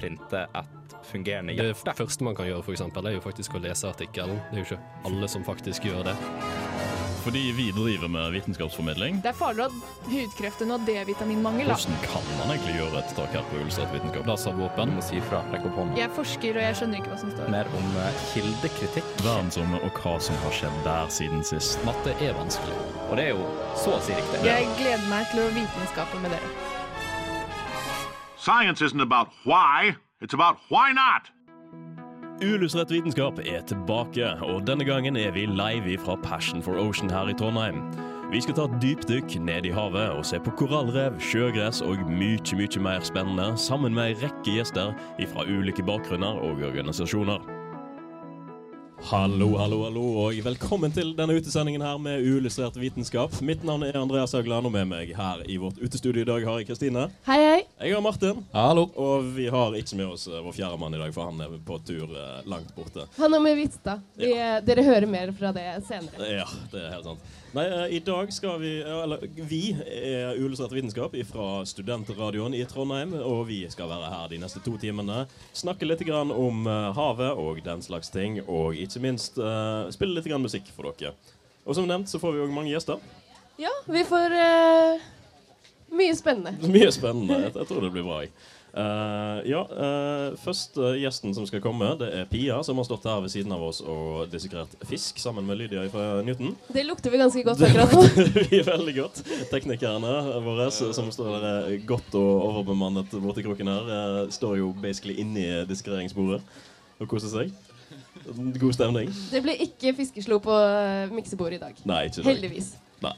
printe et fungerende hjerte. Det første man kan gjøre, for eksempel, er jo faktisk å lese artikkelen. Det er jo ikke alle som faktisk gjør det. Fordi vi driver med vitenskapsformidling. Det er farligere å ha hudkreft enn D-vitaminmangel. da. Hvordan kan man egentlig gjøre et tak her på Ulstedt vitenskap? Laservåpen. Må si fra, rekk opp hånda. Jeg forsker, og jeg skjønner ikke hva som står. Mer om eh, kildekritikk. Verdensrommet og hva som har skjedd der siden sist. Matte er vanskelig. Og det er jo så å si riktig. Jeg gleder meg til å vitenskape med dere. Science isn't about why, it's about why not. Uillustrert vitenskap er tilbake, og denne gangen er vi live fra Passion for Ocean her i Trondheim. Vi skal ta et dypdykk ned i havet og se på korallrev, sjøgress og mye, mye mer spennende, sammen med ei rekke gjester fra ulike bakgrunner og organisasjoner. Hallo, hallo, hallo, og velkommen til denne utesendingen her med uillustrert vitenskap. Mitt navn er Andreas Haugland, og med meg her i vårt utestudio i dag har jeg Kristine. Hei, hei. Jeg har Martin. Hallo. Og vi har ikke med oss eh, vår fjerde mann i dag, for han er på tur eh, langt borte. Han er med Vitstad. Ja. Dere hører mer fra det senere. Ja, det er helt sant. Nei, eh, i dag skal vi Eller vi er Uillustrert vitenskap fra Studentradioen i Trondheim, og vi skal være her de neste to timene. Snakke litt grann om eh, havet og den slags ting, og ikke minst uh, spille litt grann musikk for dere. Og som nevnt så får vi òg mange gjester. Ja, vi får uh, mye spennende. Mye spennende. Jeg tror det blir bra. jeg. Eh, ja, uh, Første gjesten som skal komme, det er Pia, som har stått her ved siden av oss og dissekrert fisk sammen med Lydia fra Newton. Det lukter vi ganske godt akkurat nå. vi er veldig godt. Teknikerne våre som står der godt og overbemannet borti kroken her, står jo basically inni diskreringsbordet og koser seg. God stemning. Det blir ikke fiskeslo på uh, miksebordet i dag. Nei, ikke. Heldigvis. Nei.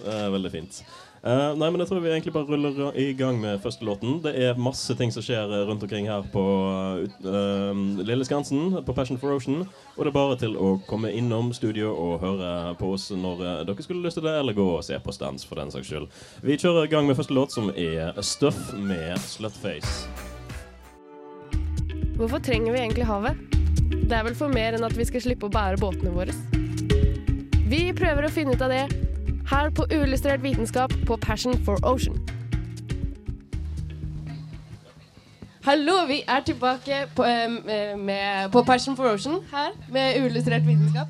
Eh, veldig fint. Eh, nei, men jeg tror vi egentlig bare ruller i gang med første låten. Det er masse ting som skjer eh, rundt omkring her på uh, Lille Skansen, på Passion for Ocean. Og det er bare til å komme innom studio og høre på oss når dere skulle lyst til det, eller gå og se på stands for den saks skyld. Vi kjører i gang med første låt, som er Stuff med Slutface. Hvorfor trenger vi egentlig havet? Det er vel for mer enn at vi skal slippe å bære båtene våre. Vi prøver å finne ut av det her på Uillustrert vitenskap på Passion for Ocean. Hallo, vi er tilbake på, eh, med, på Passion for Ocean her med Uillustrert vitenskap.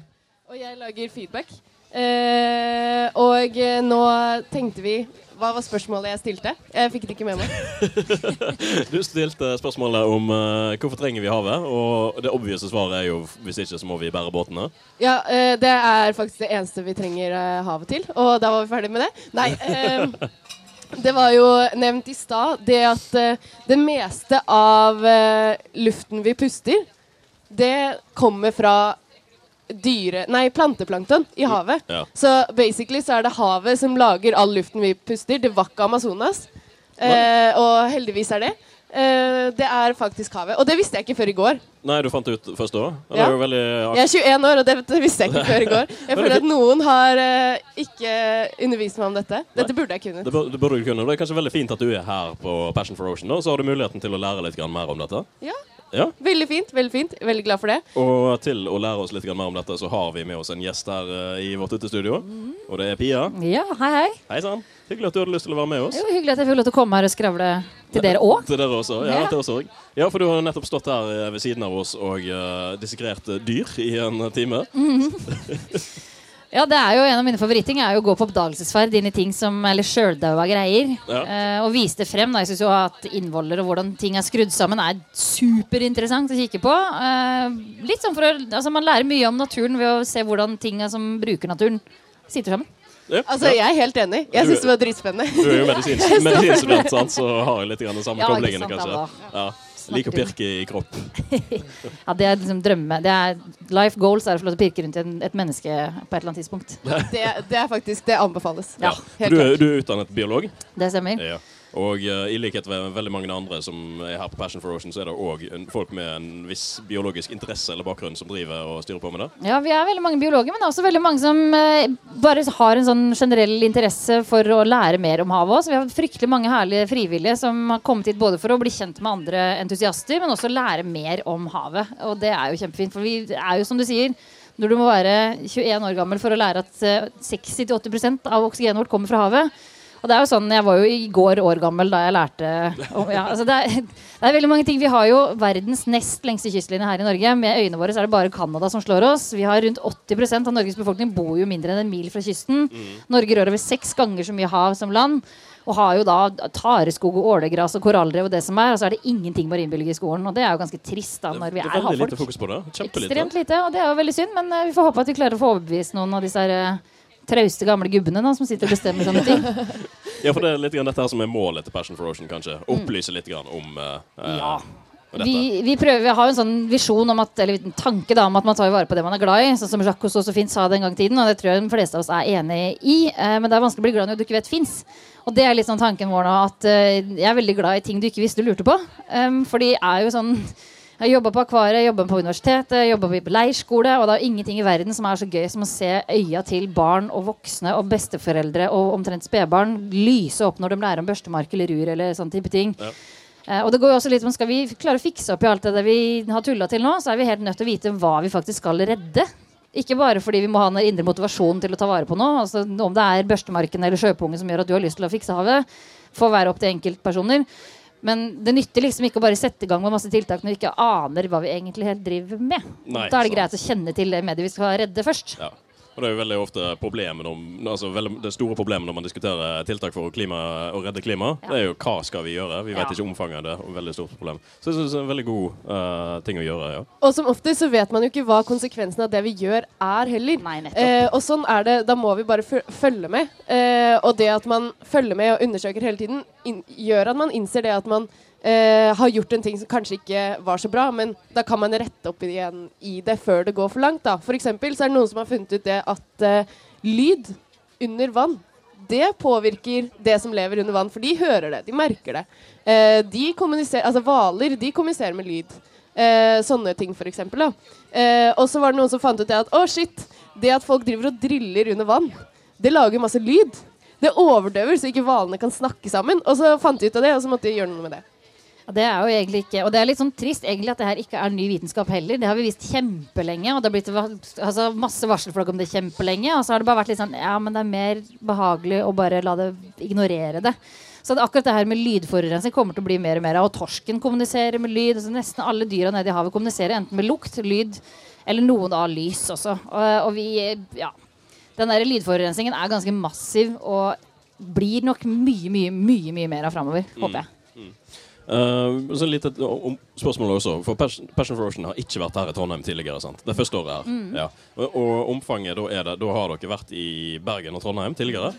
Og jeg lager feedback. Eh, og nå tenkte vi Hva var spørsmålet jeg stilte? Jeg fikk det ikke med meg. Du stilte spørsmålet om uh, hvorfor trenger vi havet, og det obvious svaret er jo hvis ikke så må vi bære båtene. Ja, uh, det er faktisk det eneste vi trenger uh, havet til. Og da var vi ferdig med det. Nei, det var jo nevnt i stad det at det meste av luften vi puster, det kommer fra dyre... Nei, planteplankton i havet. Ja. Så basically så er det havet som lager all luften vi puster. Det var ikke Amazonas. Eh, og heldigvis er det. Eh, det er faktisk havet. Og det visste jeg ikke før i går. Nei, du fant det ut først da? Ja. Jeg er 21 år, og det, visste jeg ikke før i går. Jeg føler at noen har eh, ikke undervist meg om dette. Dette burde jeg kunne. Det, burde, det burde du kunne. Det er kanskje veldig fint at du er her på Passion for Ocean, da, så har du muligheten til å lære litt mer om dette. Ja, Ja. Veldig fint. veldig fint. Veldig glad for det. Og til å lære oss litt mer om dette, så har vi med oss en gjest her eh, i vårt utestudio. Og det er Pia. Ja, hei, hei. Hei sann. Hyggelig at du hadde lyst til å være med oss. Jo, hyggelig at jeg fikk lov til å komme her og skravle til dere òg. Til dere også. Ja, Ja. til oss også. ja, for du har nettopp stått her eh, ved siden av oss og uh, dissekrert dyr i en time. Ja, det er jo En av mine favoritting er jo å gå på oppdagelsesferd inn i ting som Eller sjøldaua greier. Ja. Eh, og vise det frem. Da. Jeg syns jo at innvoller og hvordan ting er skrudd sammen, er superinteressant å kikke på. Eh, litt sånn for å, altså Man lærer mye om naturen ved å se hvordan tinga som bruker naturen, sitter sammen. Ja. Altså, Jeg er helt enig. Jeg syns det var dritspennende. Du er jo medisins- medisinstudent, så har jeg litt samme Ja, koblingene, kanskje. da. Ja. Liker å pirke i kropp. Ja, Det er liksom drømme. Det er, life goals er å få lov til å pirke rundt i et menneske på et eller annet tidspunkt. Det, det er faktisk Det anbefales. Ja. Ja. Du, er- du er utdannet biolog. Det stemmer. Ja. Og uh, i likhet med veldig mange andre som er her på Passion for Ocean, så er det òg folk med en viss biologisk interesse eller bakgrunn som driver og styrer på med det. Ja, vi er veldig mange biologer, men også veldig mange som uh, bare har en sånn generell interesse for å lære mer om havet Så Vi har fryktelig mange herlige frivillige som har kommet hit både for å bli kjent med andre entusiaster, men også lære mer om havet. Og det er jo kjempefint, for vi er jo som du sier når du må være 21 år gammel for å lære at eh, 60-80 av oksygenet vårt kommer fra havet. Og det er jo sånn, Jeg var jo i går år gammel da jeg lærte om, ja, altså det, er, det er veldig mange ting. Vi har jo verdens nest lengste kystlinje her i Norge. Med øynene våre så er det bare Canada som slår oss. Vi har Rundt 80% av Norges befolkning bor jo mindre enn en mil fra kysten. Norge rår over seks ganger så mye hav som land. Og har jo da tareskog og ålegras og korallrev og det som er. Og så er det ingenting marinbiologi i skolen. Og det er jo ganske trist da når vi det er er veldig lite havfolk. fokus på det. Ekstremt lite, og det er jo veldig synd. Men eh, vi får håpe at vi klarer å få overbevist noen av disse her, eh, trauste gamle gubbene da, som sitter og bestemmer sånne ting. Ja, for det er litt grann dette her som er målet til Passion for Ocean, kanskje. Opplyse litt grann om eh, Ja. Vi, vi, prøver, vi har jo en sånn visjon om at, eller en tanke da, om at man tar vare på det man er glad i. Sånn som Jacques Cousteau så fint sa det en gang i tiden, og det tror jeg de fleste av oss er enig i. Eh, men det er vanskelig å bli glad når du ikke vet fins. Og det er litt sånn tanken vår nå, at eh, jeg er veldig glad i ting du ikke visste du lurte på. Um, for de er jo sånn jeg jobber jobba på akvariet, jobba på universitetet, jobba på leirskole. Og det er ingenting i verden som er så gøy som å se øya til barn og voksne og besteforeldre og omtrent spedbarn lyse opp når de lærer om børstemark eller rur eller sånn type ting. Ja. Uh, og det går jo også litt om Skal vi klare å fikse opp i alt det vi har tulla til nå, så er vi helt nødt til å vite hva vi faktisk skal redde. Ikke bare fordi vi må ha den indre motivasjonen til å ta vare på noe. Altså, om det er børstemarken eller sjøpungen som gjør at du har lyst til å fikse havet, får være opp til enkeltpersoner. Men det nytter liksom ikke å bare sette i gang med masse tiltak når vi ikke aner hva vi egentlig helt driver med. Nei, da er det sant. greit å kjenne til det mediet vi skal redde først. Ja. Og det er jo veldig ofte problemet om, altså veldig, det store problemet når man diskuterer tiltak for å, klima, å redde klima, Ja. det er jo hva skal vi gjøre? Vi vet Ja. ikke omfanget av det. og veldig stort problem. Så jeg synes det er en veldig god uh, ting å gjøre. ja. Og som ofte så vet man jo ikke hva konsekvensen av det vi gjør er heller. Nei, nettopp. Eh, og sånn er det. Da må vi bare følge med. Eh, og det at man følger med og undersøker hele tiden, gjør at man innser det at man eh, har gjort en ting som kanskje ikke var så bra, men da kan man rette opp igjen i det før det går for langt. da. For eksempel så er det noen som har funnet ut det at eh, lyd under vann det påvirker det som lever under vann, for de hører det, de merker det. Eh, de kommuniserer, altså Hvaler de kommuniserer med lyd. Eh, sånne ting, for eksempel. Da. Eh, og så var det noen som fant ut det at å shit, det at folk driver og driller under vann, det lager masse lyd. Det overdøver, så ikke hvalene kan snakke sammen. Og så fant de ut av det, og så måtte de gjøre noe med det. Ja, det er jo egentlig ikke Og det er litt sånn trist egentlig at det her ikke er ny vitenskap heller. Det har vi visst kjempelenge, og det har blitt altså, masse varselflagg om det kjempelenge. Og så har det bare vært litt sånn Ja, men det er mer behagelig å bare la det ignorere det. Så det, akkurat det her med lydforurensning kommer til å bli mer og mer av. Og torsken kommuniserer med lyd. Altså, nesten alle dyra nede i havet kommuniserer enten med lukt, lyd eller noen av lys også. Og, og vi Ja. Den der lydforurensningen er ganske massiv og blir nok mye, mye, mye, mye mer av framover. Håper jeg. Uh, så litt et om, spørsmål også. For Passion, Passion for Ocean har ikke vært her i Trondheim tidligere. sant? Det første året her. Ja. Og, og omfanget, da er det Da har dere vært i Bergen og Trondheim tidligere?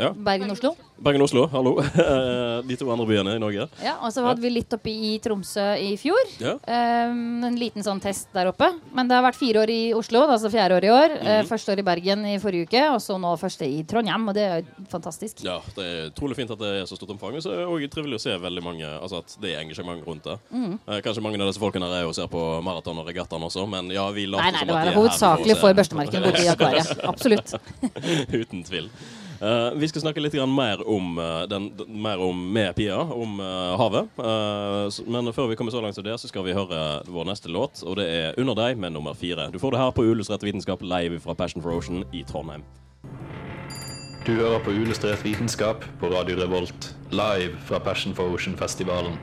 Ja. Bergen-Oslo. Bergen-Oslo, hallo. De to andre byene i Norge. Ja, og så hadde vi litt oppe i Tromsø i fjor. Ja. Um, en liten sånn test der oppe. Men det har vært fire år i Oslo, altså fjerde år i år. Eh, første år i Bergen i forrige uke, og så nå første i Trondheim. Og det er jo fantastisk. Ja, Det er utrolig fint at det er så stort omfang. Og så er det også trivelig å se veldig mange Altså at det er engasjement rundt det. Eh, kanskje mange av disse folkene her er jo ser på maraton og regattaen også, men ja, vi later som at de er her Nei, nei, det var hovedsakelig for børstemarken borte i akvariet. Absolutt. Uten tvil. Eh, vi skal snakke litt mer om, uh, den, mer om med Pia, om uh, havet. Men før vi kommer så langt til det, så skal vi høre vår neste låt. Og det er 'Under deg' med nummer fire. Du får det her på Uillustrert vitenskap live fra Passion for Ocean i Trondheim. Du hører på Uillustrert vitenskap på Radio Revolt, live fra Passion for Ocean-festivalen.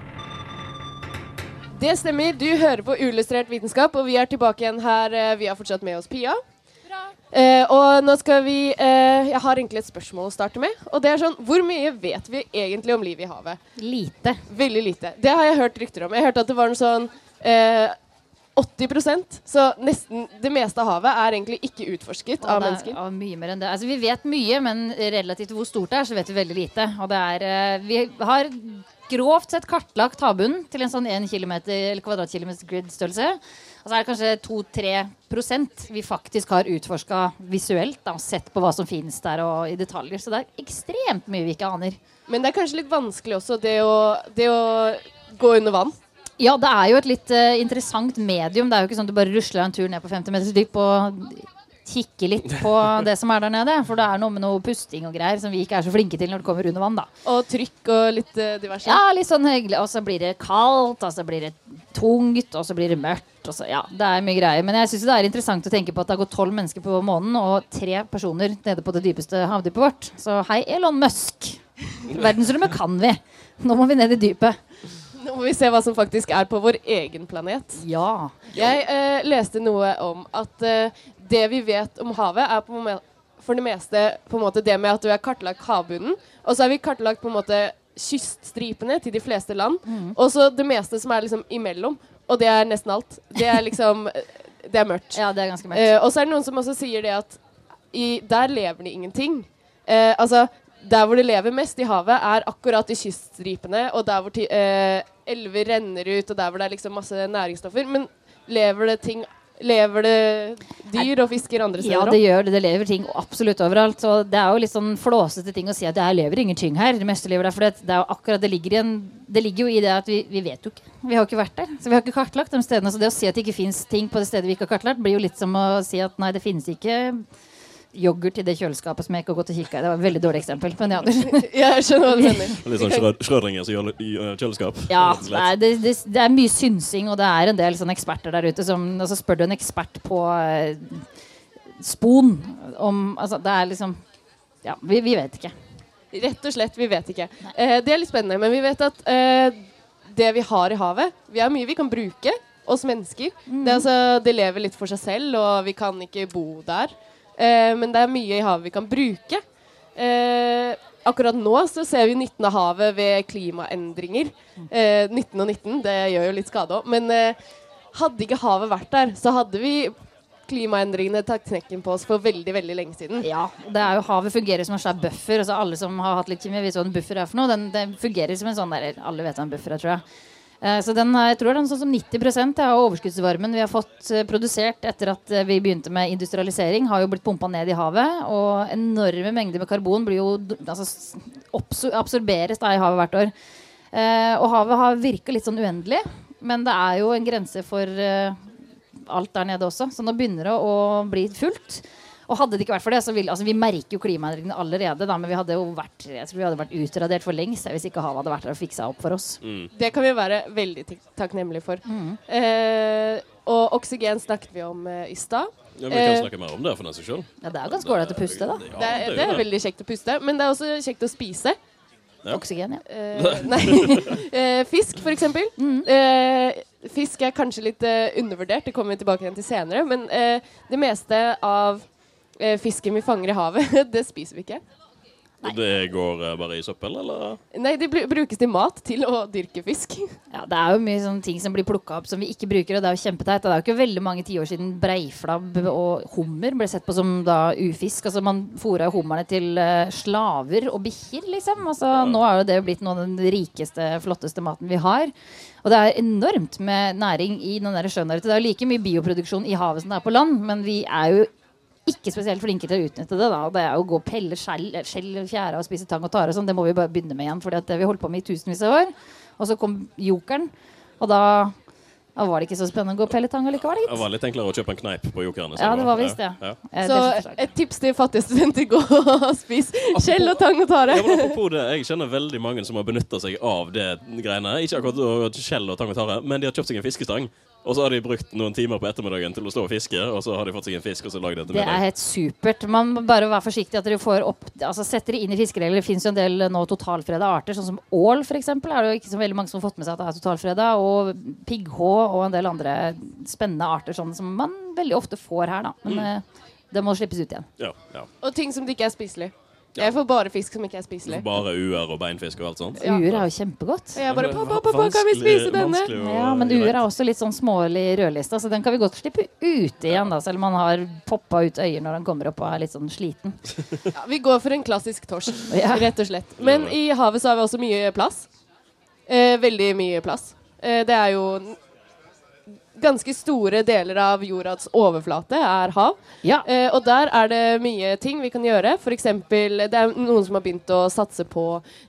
Det stemmer. Du hører på Uillustrert vitenskap, og vi er tilbake igjen her. Vi har fortsatt med oss Pia. Eh, og nå skal vi eh, Jeg har egentlig et spørsmål å starte med. Og det er sånn Hvor mye vet vi egentlig om livet i havet? Lite. Veldig lite. Det har jeg hørt rykter om. Jeg hørte at det var en sånn eh, 80% Så nesten det meste av havet er egentlig ikke utforsket Og av er- mennesker. og mye mer enn det. Altså, vi vet mye, men relativt hvor stort det er, så vet vi veldig lite. Og det er eh, Vi har grovt sett kartlagt havbunnen til en sånn 1 km eller kvadratkilometer grid-størrelse. Og så er det kanskje 2-3% vi faktisk har utforska visuelt da, sett på hva som finnes der og i detaljer. Så det er ekstremt mye vi ikke aner. Men det er kanskje litt vanskelig også, det å, det å gå under vann. Ja, det er jo et litt uh, interessant medium. Det er jo ikke sånn at du bare rusler en tur ned på 50 meters dyp og kikker litt på det som er der nede. For det er noe med noe pusting og greier som vi ikke er så flinke til når det kommer under vann. da. Og trykk og litt uh, diverse. Ja, litt sånn hyggelig. Og så blir det kaldt, og så blir det tungt, og så blir det mørkt. Og så, ja, det er mye greier. Men jeg syns det er interessant å tenke på at det har gått tolv mennesker på månen og tre personer nede på det dypeste havdypet vårt. Så hei, Elon Musk. Verdensrommet kan vi. Nå må vi ned i dypet. Nå må vi se hva som faktisk er på vår egen planet. Ja. Jeg eh, leste noe om at eh, det vi vet om havet, er på for det meste på en måte det med at du har kartlagt havbunnen, og så har vi kartlagt på en måte kyststripene til de fleste land, og så det meste som er liksom imellom, og det er nesten alt. Det er liksom eh, Det er mørkt. ja, det er ganske mørkt. Eh, og så er det noen som også sier det at i, der lever det ingenting. Eh, altså, der hvor det lever mest i havet, er akkurat i kyststripene, og der hvor ti, eh, elver renner ut, og der hvor det er liksom masse næringsstoffer. Men lever det ting Lever det dyr og fisker andre steder? Ja, det gjør det. Det lever ting absolutt overalt. Og det er jo litt sånn flåsete ting å si at det her lever ingenting her. Det meste lever der. For det, det er jo akkurat det ligger, i en, det ligger jo i det at vi, vi vet jo ikke. Vi har jo ikke vært der. Så vi har ikke kartlagt de stedene. Så det å si at det ikke fins ting på det stedet vi ikke har kartlagt, blir jo litt som å si at nei, det finnes ikke yoghurt i det kjøleskapet som jeg ikke har gått og kikka i. Det var et veldig dårlig eksempel. Men ja, Ja, jeg skjønner hva du mener. Litt sånn Schrød- Schrødingers jøle- kjøleskap. Ja, Nei, det det, det, det er mye synsing, og det er en del sånne eksperter der ute som altså, spør du en ekspert på uh, spon om Altså, det er liksom Ja, vi, vi vet ikke. Rett og slett, vi vet ikke. Uh, det er litt spennende, men vi vet at uh, det vi har i havet Vi har mye vi kan bruke, oss mennesker. Det, er altså, det lever litt for seg selv, og vi kan ikke bo der. Eh, men det er mye i havet vi kan bruke. Eh, akkurat nå så ser vi nytten av havet ved klimaendringer. Eh, 19 og 19, det gjør jo litt skade òg. Men eh, hadde ikke havet vært der, så hadde vi klimaendringene tatt knekken på oss for veldig veldig lenge siden. Ja, det er jo Havet fungerer som en svær buffer. Altså alle som har hatt litt kjemi, vet hva en buffer er for noe. Den, den fungerer som en sånn der Alle vet hva en buffer er, tror jeg. Eh, så den, jeg tror den er sånn som 90% av overskuddsvarmen vi har fått eh, produsert etter at eh, vi begynte med industrialisering, har jo blitt pumpa ned i havet. Og enorme mengder med karbon blir jo altså, absorberes da i havet hvert år. Og havet har virka litt sånn uendelig, men det er jo en grense for alt der nede også. Så nå begynner det å bli fullt. Og hadde det ikke vært for det, så ville altså, Vi merker jo klimaendringene allerede, da, men vi hadde jo vært jeg tror vi hadde vært utradert for lengst hvis ikke havet hadde vært der og fiksa opp for oss. Det kan vi være veldig takknemlige for. Eh, og oksygen snakket vi om eh, i stad. Ja, men vi kan Eh, snakke mer om det for den seg sjøl. Ja, det er ganske ålreit å puste, da. Det er, det er veldig kjekt å puste, men det er også kjekt å spise. Oksygen, ja. Eh, nei. Eh, fisk, for eksempel. Eh, fisk er kanskje litt eh, undervurdert, det kommer vi tilbake igjen til senere. Men eh, det meste av fisken vi fanger i havet, det spiser vi ikke. Det går eh, bare i søppel, eller? Nei, det brukes til mat, til å dyrke fisk. ja. Det er jo mye sånne ting som blir plukka opp som vi ikke bruker, og det er jo kjempeteit. Det er jo ikke veldig mange tiår siden breiflabb og hummer ble sett på som da ufisk. Altså Man fôra hummerne til eh, slaver og bikkjer, liksom. Altså, Nå er jo det blitt noe av den rikeste, flotteste maten vi har. Og det er enormt med næring i den der sjøen der ute. Det er jo like mye bioproduksjon i havet som det er på land, men vi er jo ikke spesielt flinke til å utnytte det. da Det er jo å gå og pelle skjell, skjell og fjære og spise tang og tare og sånn. Det må vi bare begynne med igjen, for det har vi holdt på med i tusenvis av år. Og så kom jokeren, og da, da var det ikke så spennende å gå og pelle tang likevel. Det gitt. var litt enklere å kjøpe en kneip på Jokeren. Ja, det var visst det. Ja. Ja. Så det er forslag. et tips til fattige studenter gå og spis skjell og tang og tare. Ja, men apropos det, Jeg kjenner veldig mange som har benytta seg av det greiene. Ikke akkurat skjell og tang og tare, men de har kjøpt seg en fiskestang. Og så har de brukt noen timer på ettermiddagen til å stå og fiske, og så har de fått seg en fisk og så lagd det til Det er helt supert. Man må bare være forsiktig at dere får opp Altså setter det inn i fiskeregler. Det fins jo en del eh, nå totalfreda arter, sånn som ål f.eks. Er det jo ikke så veldig mange som har fått med seg at det er totalfreda. Og pigghå og en del andre spennende arter sånn som man veldig ofte får her, da. Men mm. det må slippes ut igjen. Ja, ja. Og ting som ikke er spiselig. Jeg får bare fisk som ikke er spiselig. Bare uer og beinfisk og alt sånt. Ja. Uer er jo kjempegodt. Og jeg bare pappa, pappa, kan vi spise denne? Ja, men uer er også litt sånn smålig rødlista, så den kan vi godt slippe ut igjen, da, selv om man har poppa ut øyer når den kommer opp og er litt sånn sliten. Ja, vi går for en klassisk torsk, rett og slett. Men i havet så har vi også mye plass. Eh, veldig mye plass. Eh, det er jo Ganske store deler av jordas overflate er hav. Ja. Eh, og der er det mye ting vi kan gjøre. Eksempel, det er noen som har begynt å satse på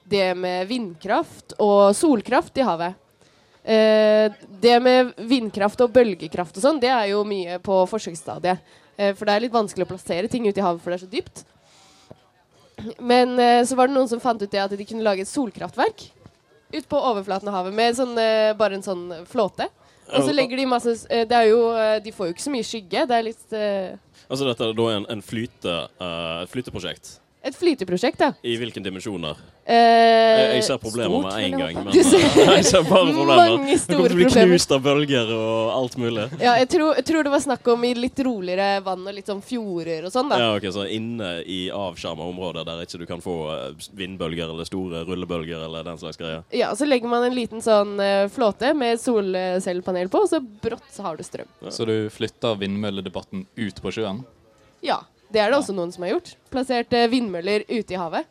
det med vindkraft og solkraft i havet. Eh, det med vindkraft og bølgekraft og sånn, det er jo mye på forsøksstadiet. Eh, for det er litt vanskelig å plassere ting ute i havet, for det er så dypt. Men eh, så var det noen som fant ut det at de kunne lage et solkraftverk ut på overflaten av havet med sånn, eh, bare en sånn flåte. Og så legger de masse eh, Det er jo eh, De får jo ikke så mye skygge. Det er litt eh, Altså dette er da en, en flyte, uh, flyteprosjekt Et flyteprosjekt, ja. I hvilke dimensjoner? Eh, Jeg, jeg ser problemer med stort, en gang. Men Du ser jeg ser bare problemer. mange Det store kommer til å bli knust av bølger og alt mulig. Ja, jeg tror, jeg tror det var snakk om i litt roligere vann og litt sånn fjorder og sånn, da. Ja, ok, Så inne i avskjerma områder der ikke du kan få eh, vindbølger eller store rullebølger eller den slags greier. Ja, Så legger man en liten sånn eh, flåte med solcellepanel på, og så brått så har du strøm. Så du flytter vindmølledebatten ut på sjøen? Ja, det er det også noen som har gjort. Plassert eh, vindmøller ute i havet.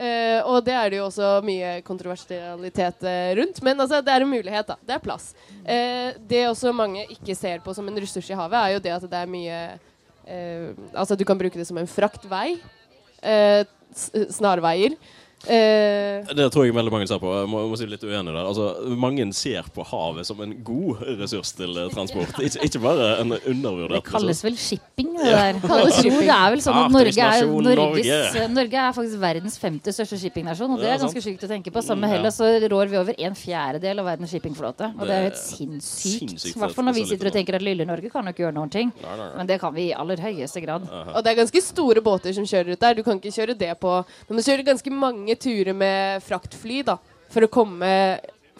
Eh, og det er det jo også mye kontroversialitet eh, rundt. Men altså, det er en mulighet, da. Det er plass. Eh, det også mange ikke ser på som en ressurs i havet, er jo det at det er mye eh, Altså, du kan bruke det som en fraktvei. Eh, snarveier. Eh, Det tror jeg veldig mange ser på. Jeg må, må si litt uenig der. Altså, mange ser på havet som en god ressurs til eh, transport. Ikke, ikke bare en Det kalles ressurs. vel shipping, det der. Kalles shipping. det er vel sånn at Norge er, Norges, Norge. Norge er faktisk verdens femte største shippingnasjon. Og det er ganske sykt å tenke på. Sammen med Mm. Hellas så rår vi over en fjerdedel av verdens shippingflåte. Og det er jo helt sinnssykt. I hvert fall når vi sitter og tenker at lille Norge kan jo ikke gjøre noen ting. Men det kan vi i aller høyeste grad. Og det er ganske store båter som kjører ut der. Du kan ikke kjøre det på Du kjører kjøre ganske mange turer med fraktfly da, for å komme,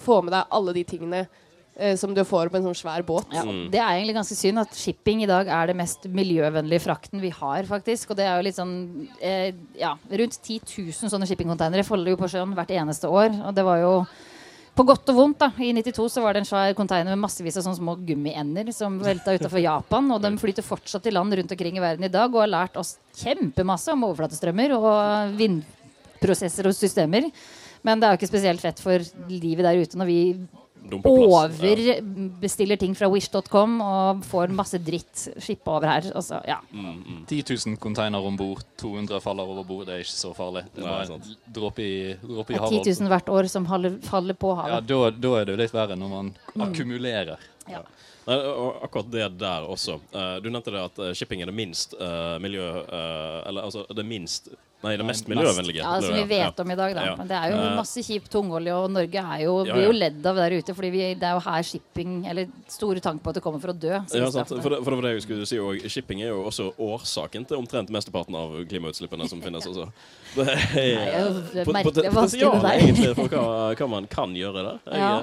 få med deg alle de tingene eh, som du får på en sånn svær båt. Ja, Det er egentlig ganske synd at shipping i dag er det mest miljøvennlige frakten vi har, faktisk. Og det er jo litt sånn eh, Ja, rundt 10 000 sånne shippingcontainere faller jo på sjøen hvert eneste år. Og det var jo på godt og vondt. da I 92 så var det en svær container med massevis av sånne små gummiender som velta utafor Japan. Og de flyter fortsatt i land rundt omkring i verden i dag og har lært oss kjempemasse om overflatestrømmer og vindprosesser og systemer. Men det er jo ikke spesielt fett for livet der ute når vi. Overbestiller ting fra wish.com og får masse dritt skippa over her. Altså, ja. 10 000 containere om bord, 200 faller over bord. Det er ikke så farlig. Det er bare dråpe i, i er havet. 10 000 hvert år som faller, faller på Ja, havet. da, da er det jo litt verre når man akkumulerer. Ja. Nei, akkurat det der også. Eh, du nevnte det at eh, shipping er det minst eh, miljø... eller altså det minst Nei, det mest miljøvennlige. Ja, som vi vet om i dag, da. Ja. Men det er jo masse kjip tungolje, og Norge er jo, blir jo ledd av der ute. Fordi vi, det er jo her shipping Eller store tanker på at det kommer for å dø. Ja, sant. For det, for det var det jeg skulle si og Shipping er jo også årsaken til omtrent mesteparten av klimautslippene som finnes. Altså. Det er, er merkelig vanskelig egentlig for hva, hva man kan gjøre der. Jeg, Ja.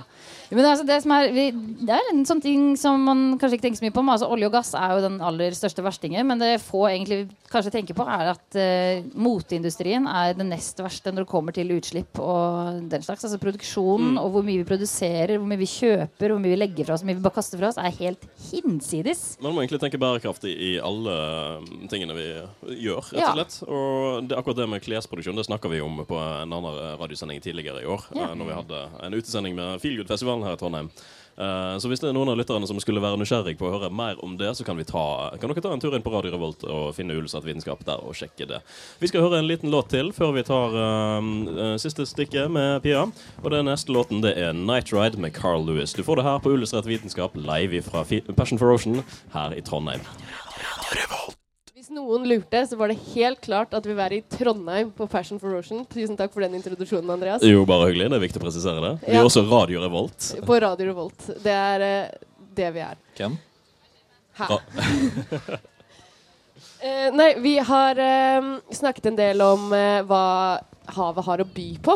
Men altså det, er, vi, det er en sånn ting som man kanskje ikke tenker så mye på. Men altså olje og gass er jo den aller største verstingen. Men det få egentlig kanskje tenker på, er at uh, moteindustrien er det nest verste når det kommer til utslipp og den slags. Altså produksjonen Mm. og hvor mye vi produserer, hvor mye vi kjøper, hvor mye vi legger fra oss, hvor mye vi bare kaster fra oss, er helt hinsides. Man må egentlig tenke bærekraftig i alle um, tingene vi gjør, rett og slett. Og det, akkurat det med klesproduksjon det snakka vi om på en annen eh, radiosending tidligere i år. Ja. eh, Når vi hadde en utesending med Feelgood-festivalen her i Trondheim. Eh, Så hvis det er noen av lytterne som skulle være nysgjerrig på å høre mer om det, så kan, vi ta, kan dere ta en tur inn på Radio Revolt og finne Ullsatt vitenskap der og sjekke det. Vi skal høre en liten låt til før vi tar um, eh, siste stikket med Pia. Og den neste låten det er Night Ride med Carl Lewis. Du får det her på Illustrert vitenskap live fra Passion for Ocean her i Trondheim. Hvis noen lurte, så var det helt klart at vi var i Trondheim på Passion for Ocean. Tusen takk for den introduksjonen, Andreas. Jo, bare hyggelig. Det er viktig å presisere det. Vi Ja. er også Radio Revolt. På Radio Revolt. Det er uh, det vi er. Hvem? Hæ? Ja. Eh, nei, vi har uh, snakket en del om hva havet har å by på.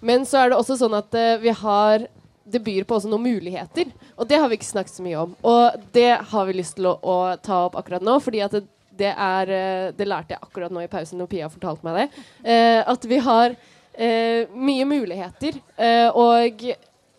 Men så er det også sånn at vi har Det byr på også noen muligheter. Og det har vi ikke snakket så mye om. Og det har vi lyst til å, å ta opp akkurat nå, fordi at det, det er eh, Det lærte jeg akkurat nå i pausen når Pia fortalte meg det. Eh, at vi har eh, mye muligheter. og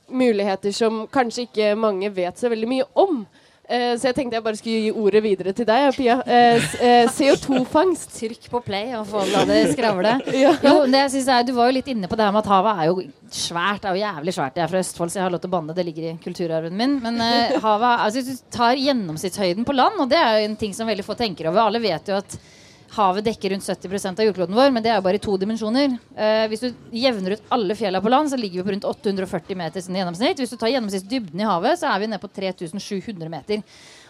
muligheter som kanskje ikke mange vet så veldig mye om. Eh, så jeg tenkte jeg bare skulle gi ordet videre til deg, Pia. Eh, eh, CO2-fangst. Trykk på play og få la det skravle. Ja. Jo, det jeg synes er, Du var jo litt inne på det her med at havet er jo svært. Det er jo jævlig svært. Jeg er fra Østfold, så jeg har lov til å banne. Det ligger i kulturarven min. Men uh, havet altså, du tar gjennomsnittshøyden på land, og det er jo en ting som veldig få tenker over Alle vet jo at havet dekker rundt 70 av jordkloden vår, men det er jo bare i to dimensjoner. Eh, hvis du jevner ut alle fjellene på land, så ligger vi på rundt 840 meter som gjennomsnitt. Hvis du tar gjennomsnittsdybden i havet, så er vi nede på 3700 meter.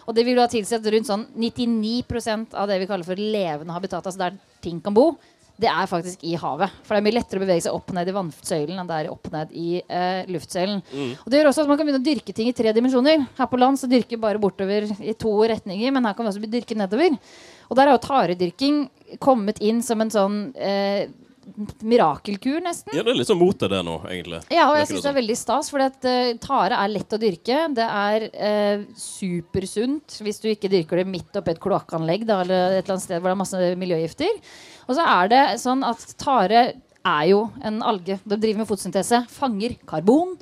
Og det vil da tilsi at rundt sånn 99% av det vi kaller for levende habitat, altså der ting kan bo, det er faktisk i havet. For det er mye lettere å bevege seg opp ned i vannsøylen enn det er opp ned i eh, luftsøylen. Mm. Og det gjør også at man kan begynne å dyrke ting i tre dimensjoner. Her på land så dyrker vi bare bortover i to retninger, men her kan vi også dyrke nedover. Og der har jo taredyrking kommet inn som en sånn eh, mirakelkur, nesten. Ja, det er litt sånn mot det nå, egentlig. Ja, og jeg syns det det er veldig stas, for uh, tare er lett å dyrke. Det er uh, supersunt hvis du ikke dyrker det midt oppi et kloakkanlegg da, eller et eller annet sted hvor det er masse miljøgifter. Og så er det sånn at tare er jo en alge. Det driver med fotosyntese. Fanger karbon.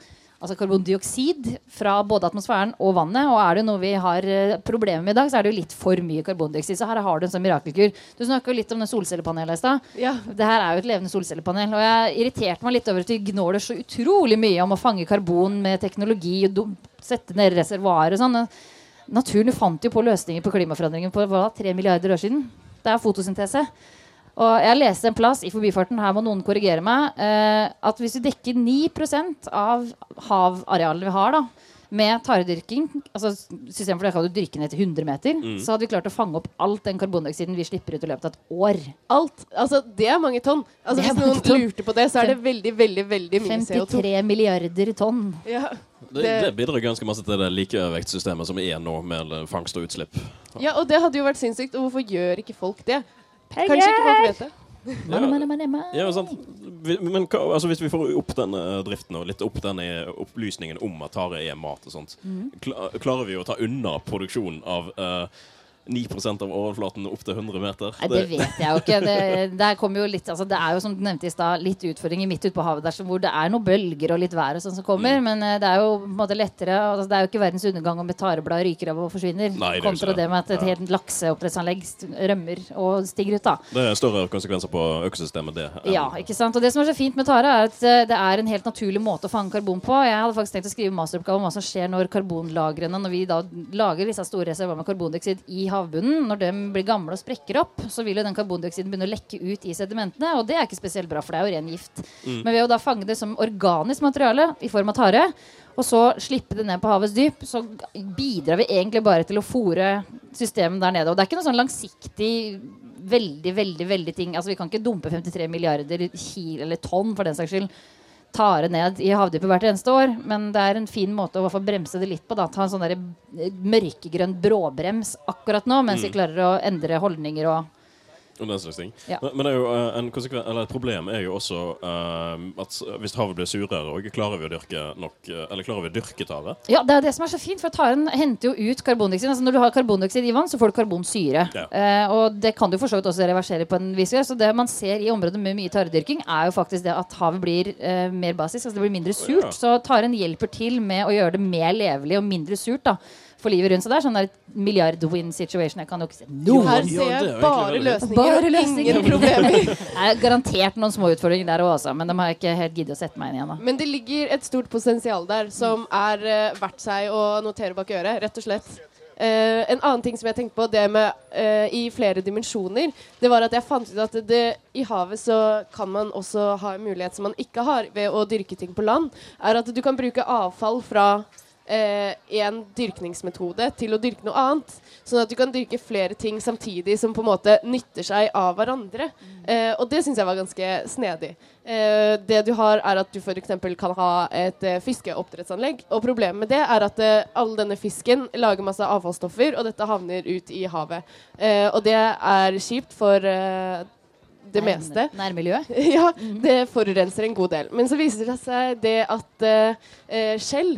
Altså karbondioksid fra både atmosfæren og vannet. Og er det noe vi har uh, problemer med i dag, så er det jo litt for mye karbondioksid. Så her har du en sånn mirakelkur. Du snakka litt om det solcellepanelet i stad. Ja. Det her er jo et levende solcellepanel. Og jeg irriterte meg litt over at vi gnåler så utrolig mye om å fange karbon med teknologi og sette ned reservoarer og sånn. Naturen fant jo på løsninger på klimaforandringen for hva, tre milliarder år siden. Det er fotosyntese. Og jeg leste en plass i forbifarten, her må noen korrigere meg, eh, at hvis vi dekker 9% av havarealet vi har da, med taredyrking, altså systemet for det kan du dyrke ned til 100 meter, Mm. så hadde vi klart å fange opp alt den karbondioksiden vi slipper ut i løpet av et år. Alt. Altså, det er mange tonn. Altså, er hvis mange noen ton. lurte på det, så er det veldig, veldig veldig mye CO2. 53 milliarder tonn. Ja. Det, det bidrar ganske masse til det likevektsystemet som er nå, med fangst og utslipp. ja, og det hadde jo vært sinnssykt. Og hvorfor gjør ikke folk det? Kanskje ikke folk vet det. Money, money, money, money. Ja, sant. Vi- Men hva, altså, hvis vi får opp den driften og litt opp den opplysningen om at tare er mat og sånt, Mhm. kla- klarer vi å ta unna produksjonen av eh, 9% av overflaten opp til 100 meter? Nei, det vet jeg jo ikke. Det, jo litt, altså, det er jo som du nevnte i stad, litt utfordringer midt ute på havet der hvor det er noen bølger og litt vær og sånn som kommer. Men eh, det er jo på en måte lettere altså, Det er jo ikke verdens undergang om et tareblad ryker av og forsvinner. Nei, det kontra det. det med at et helt lakseoppdrettsanlegg rømmer og stiger ut. da Det er større konsekvenser på økosystemet, det. Ja, ikke sant? Og det som er så fint med tare, er at eh, det er en helt naturlig måte å fange karbon på. Jeg hadde faktisk tenkt å skrive masteroppgave om hva som skjer når karbonlagrene, når vi da lager disse store reservoarene med karbondioksid i havbunnen, når de blir gamle og sprekker opp, så vil jo den karbondioksiden begynne å lekke ut i sedimentene, og det er ikke spesielt bra, for det er jo ren gift. Mm. Men ved å da fange det som organisk materiale i form av tare, og så slippe det ned på havets dyp, så bidrar vi egentlig bare til å fòre systemet der nede. Og det er ikke noe sånn langsiktig veldig, veldig, veldig ting. Altså Vi kan ikke dumpe 53 milliarder kilo eller tonn for den saks skyld tare ned i havdypet hvert eneste år. Men det er en fin måte å hvert bremse det litt på. da Ta en sånn eh, mørkegrønn bråbrems akkurat nå, mens vi Mm. klarer å endre holdninger og Og den slags ting. Ja. Men, jo eh, et problem er jo også uh, at hvis havet blir surere, og klarer vi å dyrke nok eh, Eller klarer vi å dyrke tare? Ja, det er det som er så fint, for taren henter jo ut karbondioksid. Altså når du har karbondioksid i vann, så får du karbonsyre. Ja. Uh, og det kan du for så vidt også reversere på en vis grad. Så det man ser i områder med mye taredyrking, er jo faktisk det at havet blir uh, mer basisk. Altså det blir mindre surt. Ja. Så taren hjelper til med å gjøre det mer levelig og mindre surt da for livet rundt. Så det er sånn der milliard win situation. Jeg kan jo ikke se noen Her ser jeg bare løsninger Bare løsninger. ingen problemer. Det er garantert noen små utfordringer der òg, altså. Men de har jeg ikke helt giddet å sette meg inn igjen. Da. Men det ligger et stort potensial der som er uh, verdt seg å notere bak øret, rett og slett. Uh, en annen ting som jeg tenkte på, det med uh, i flere dimensjoner, det var at jeg fant ut at det, i havet så kan man også ha en mulighet som man ikke har ved å dyrke ting på land, er at du kan bruke avfall fra eh, en dyrkningsmetode til å dyrke noe annet. Sånn at du kan dyrke flere ting samtidig som på en måte nytter seg av hverandre. Eh, og det syns jeg var ganske snedig. Eh, det du har, er at du f.eks. kan ha et eh, fiskeoppdrettsanlegg. Og problemet med det er at eh, all denne fisken lager masse avfallsstoffer, og dette havner ut i havet. Eh, og det er kjipt for eh, det meste. Nærmiljøet? ja, det forurenser en god del. Men så viser det seg det at eh, eh, skjell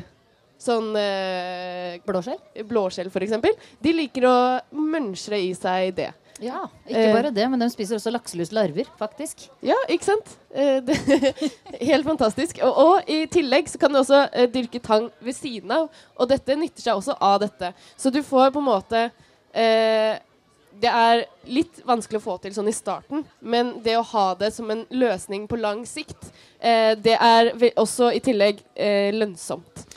Sånn eh, Blåskjell? Blåskjell, f.eks. De liker å mønstre i seg det. Ja, Ikke Eh, bare det, men de spiser også lakseluslarver, faktisk. Ja, ikke sant? Eh, helt fantastisk. Og, og i tillegg så kan du også eh, dyrke tang ved siden av. Og dette nytter seg også av dette. Så du får på en måte eh, Det er litt vanskelig å få til sånn i starten, men det å ha det som en løsning på lang sikt, eh, det er også i tillegg eh, lønnsomt.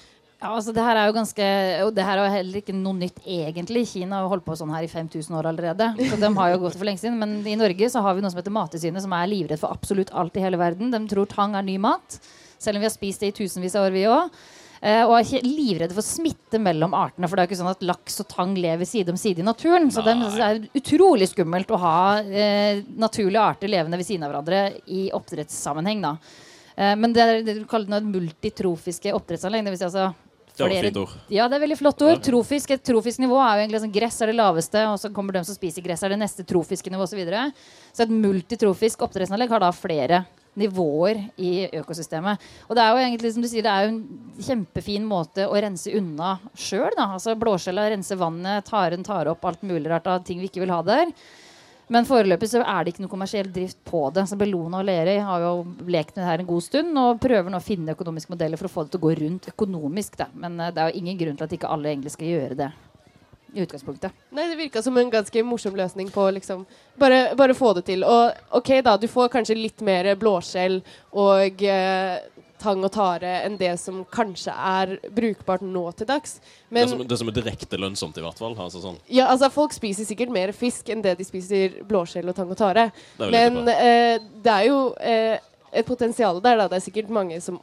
Ja, altså det her er jo ganske Og det her er jo heller ikke noe nytt egentlig. Kina har jo holdt på sånn her i 5000 år allerede. Så de har jo gått for lenge siden. Men i Norge så har vi noe som heter Mattilsynet, som er livredd for absolutt alt i hele verden. De tror tang er ny mat, selv om vi har spist det i tusenvis av år, vi òg. Eh, og er livredde for smitte mellom artene. For det er jo ikke sånn at laks og tang lever side om side i naturen. Så det er utrolig skummelt å ha eh, naturlige arter levende ved siden av hverandre i oppdrettssammenheng. Da. Eh, men det, er, det du kaller det multitrofiske oppdrettsanlegg. Det vil si altså Det var et fint ord. Ja, det er veldig flott ord. Trofisk, et trofisk nivå er jo egentlig sånn gress er det laveste, og så kommer de som spiser gress, er det neste trofiske nivå osv. Så, videre. så et multitrofisk oppdrettsanlegg har da flere nivåer i økosystemet. Og det er jo egentlig som du sier, det er jo en kjempefin måte å rense unna sjøl. Altså blåskjella renser vannet, taren tar opp alt mulig rart av ting vi ikke vil ha der. Men foreløpig så er det ikke noe kommersiell drift på det. Så Bellona og Lerøy har jo lekt med det her en god stund og prøver nå å finne økonomiske modeller for å få det til å gå rundt økonomisk. Da. Men eh, det er jo ingen grunn til at ikke alle egentlig skal gjøre det i utgangspunktet. Nei, det virka som en ganske morsom løsning på liksom bare, bare få det til. Og OK, da, du får kanskje litt mer blåskjell og eh, tang og tare enn det som kanskje er brukbart nå til dags. det, som, det som er direkte lønnsomt, i hvert fall. Altså sånn. ja, altså, folk spiser sikkert mer fisk enn det de spiser blåskjell og tang og tare. Det Men eh, det er jo eh, et potensial der, da. Det er sikkert mange som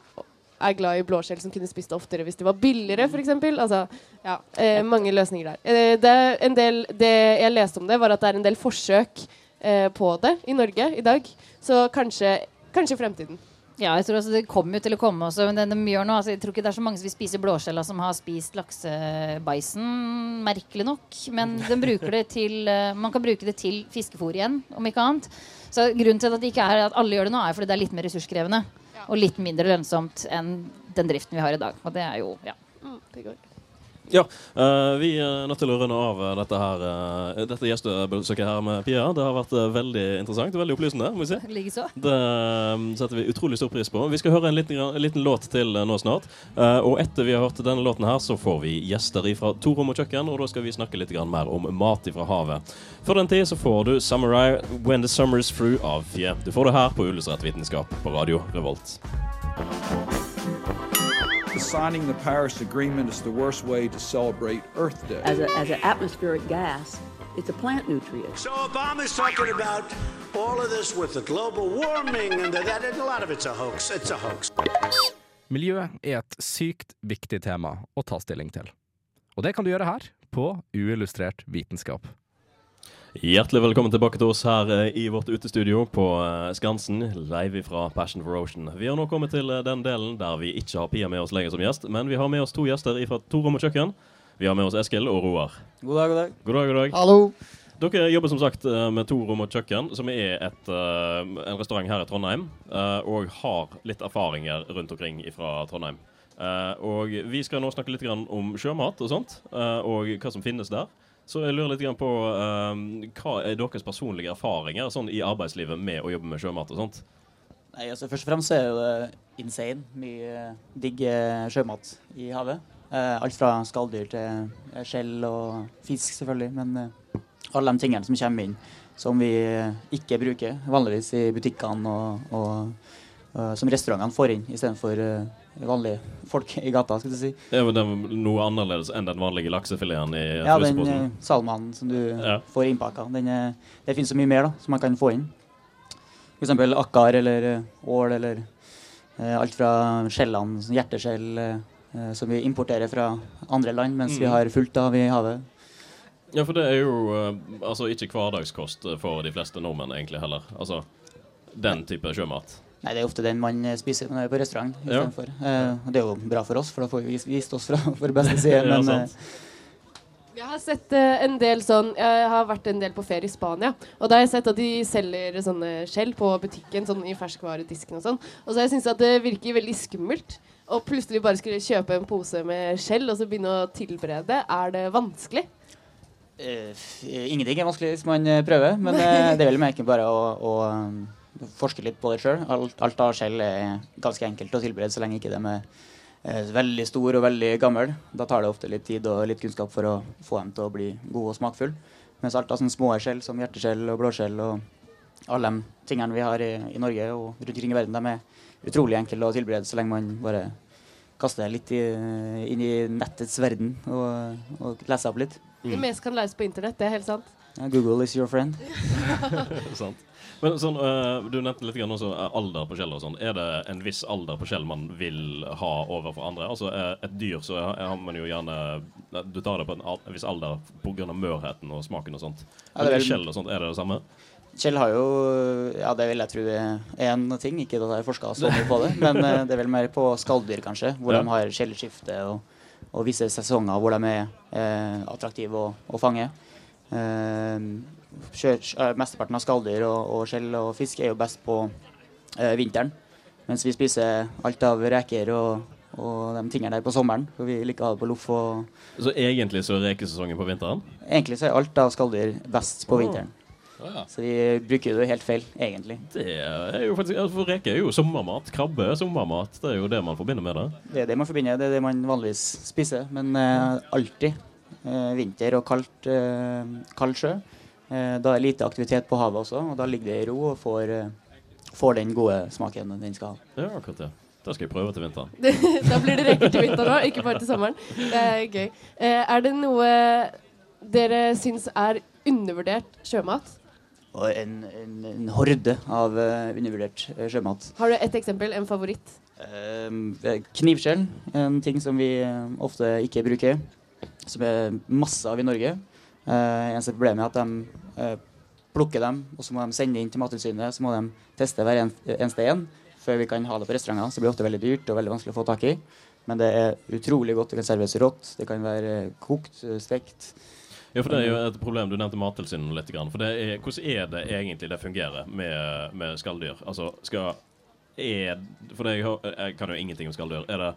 er glad i blåskjell som kunne spist det oftere hvis det var billigere, f.eks. Altså, ja, eh, mange løsninger der. Eh, det, er en del, det jeg leste om det, var at det er en del forsøk eh, på det i Norge i dag. Så kanskje, kanskje fremtiden. Ja, jeg tror altså Det kommer jo til å komme også. Men det de gjør nå, altså, jeg tror ikke det er så mange som vil spise blåskjella som har spist laksebaisen, merkelig nok. Men til, eh, man kan bruke det til fiskefôr igjen, om ikke annet. Så grunnen til at det ikke er at alle gjør det nå, er fordi det er litt mer ressurskrevende. Og litt mindre lønnsomt enn den driften vi har i dag. Og det er jo, ja. det går. Ja, eh, vi er nødt til å runde av dette her eh, Dette gjestebesøket her med Pia. Det har vært eh, veldig interessant og veldig opplysende. må vi si. Likeså. Det eh, setter vi utrolig stor pris på. Vi skal høre en liten, en liten låt til nå snart. Og etter vi har hørt denne låten her, så får vi gjester fra To rom og kjøkken, og da skal vi snakke litt grann mer om mat fra havet. Før den tid så får du 'Samurai When the Summer's Through' av Fie. Du får det her på Ullestrett vitenskap på Radio Revolt. Signing the Paris Agreement is the worst way to celebrate Earth Day. As, a, as an atmospheric gas, it's a plant nutrient. So Obama's talking about all of this with the global warming and that, and a lot of it's a hoax. It's a hoax. Miljø er et sykt viktig tema å ta stilling til. Og det kan du gjøre her, på Uillustrert vitenskap. Hjertelig velkommen tilbake til oss her eh, i vårt utestudio på eh, Skansen, live fra Passion for Ocean. Vi har nå kommet til eh, den delen der vi ikke har Pia med oss lenger som gjest, men vi har med oss to gjester fra To rom og kjøkken. Vi har med oss Eskil og Roar. God dag, god dag. God dag, god dag. Hallo. Dere jobber som sagt med To rom og kjøkken, som er et, en restaurant her i Trondheim, og har litt erfaringer rundt omkring fra Trondheim. Eh, og vi skal nå snakke litt om sjømat og sånt, eh, og hva som finnes der. Så jeg lurer litt på um, hva er deres personlige erfaringer sånn i arbeidslivet med å jobbe med sjømat og sånt? Nei, altså Først og fremst er det insane mye digg eh, sjømat i havet. Eh, alt fra skalldyr til skjell og fisk, selvfølgelig. Men eh, alle de tingene som kommer inn som vi ikke bruker vanligvis i butikkene, og, og, og som restaurantene får inn istedenfor uh, vanlige folk i gata. skal du si. Er det noe annerledes enn den vanlige laksefileten i Ja, den eh, salmanen som du Ja. får innpakka. Den, eh, det finnes så mye mer da, som man kan få inn. F.eks. akkar eller eh, ål eller eh, alt fra skjellene, sånn hjerteskjell, eh, eh, som vi importerer fra andre land, mens vi Mm. har fullt av i havet. Ja, for det er jo altså ikke hverdagskost for de fleste nordmenn egentlig heller. Altså den type sjømat. Nei, Det er ofte den man eh, spiser når man er på restaurant. Ja. stedet. Eh, det er jo bra for oss, for da får vi vis- vist oss fra vår beste side. Men eh, Jeg har sett eh, en del sånn Jeg har vært en del på ferie i Spania. Og da har jeg sett at de selger sånne skjell på butikken, sånn i ferskvaredisken og sånn. Og så har jeg syntes at det virker veldig skummelt. Og plutselig bare skulle kjøpe en pose med skjell og så begynne å tilberede. Er det vanskelig? Eh, ingenting er vanskelig hvis man prøver, men det er vel ikke bare å, å um, forske litt på det sjøl. Alt, alt av skjell er ganske enkelt å tilberede så lenge ikke de er eh, veldig stor og veldig gammel. Da tar det ofte litt tid og litt kunnskap for å få dem til å bli gode og smakfulle. Mens alt av sånne små skjell som hjerteskjell og blåskjell og alle de tingene vi har i, i Norge og rundt omkring i verden, de er utrolig enkle å tilberede så lenge man bare kaster det litt i, inn i nettets verden og, og leser opp litt. Det meste kan læres på internett, det er helt sant. Google is your friend. Sant. Men sånn, uh, Du nevnte litt grann også eh, alder på skjell. og sånn. Er det en viss alder på skjell man vil ha overfor andre? Altså eh, Et dyr så har man jo gjerne Du tar det på en, al- en viss alder pga. mørheten og smaken og sånt. Ja, Men i skjell og sånt, er det det samme? Kjell har jo Ja, det vil jeg tro er en ting. Ikke at jeg har forska så mye på det, men det er vel mer på skalldyr, kanskje. Hvor Ja. de har skjellskifte og, og visse sesonger hvor de er eh, attraktive å, å fange. Eh, mesteparten av skalldyr og, og skjell og fisk er jo best på eh, vinteren. Mens vi spiser alt av reker og, og de tingene der på sommeren. For vi liker å ha det på loff. Så egentlig så er rekesesongen på vinteren? egentlig så er alt av skalldyr best på oh. vinteren. Så vi bruker det helt feil, egentlig. Det er jo faktisk, altså, For reker er jo sommermat. Krabbe er sommermat. Det er jo det man forbinder med det. Det er det man forbinder, det er det man vanligvis spiser. Men eh, alltid eh, vinter og kaldt, eh, kald sjø. Eh, da er det lite aktivitet på havet også, og da ligger det i ro og får, eh, får den gode smaken den skal ha. Ja, akkurat det. Da skal jeg prøve til vinteren. da blir det reker til vinteren òg, ikke bare til sommeren. Det er gøy. Eh, er det noe dere syns er undervurdert sjømat? En, en, en horde av undervurdert sjømat. Har du et eksempel? En favoritt? Knivskjell, en ting som vi ofte ikke bruker. Som er masse av i Norge. Uh, eneste problemet er at de eh, plukker dem, og så må de sende inn til Mattilsynet. Så må de teste hver en, eneste en før vi kan ha det på restauranter. Så det blir ofte veldig dyrt og veldig vanskelig å få tak i. Men det er utrolig godt. Det kan serveres rått, det kan være eh, kokt, stekt. Ja, for det er jo et problem. Du nevnte Mattilsynet litt. For det er, hvordan er det egentlig det fungerer med, med skalldyr? Altså, skal er, For det, jeg, jeg kan jo ingenting om skalldyr. Er det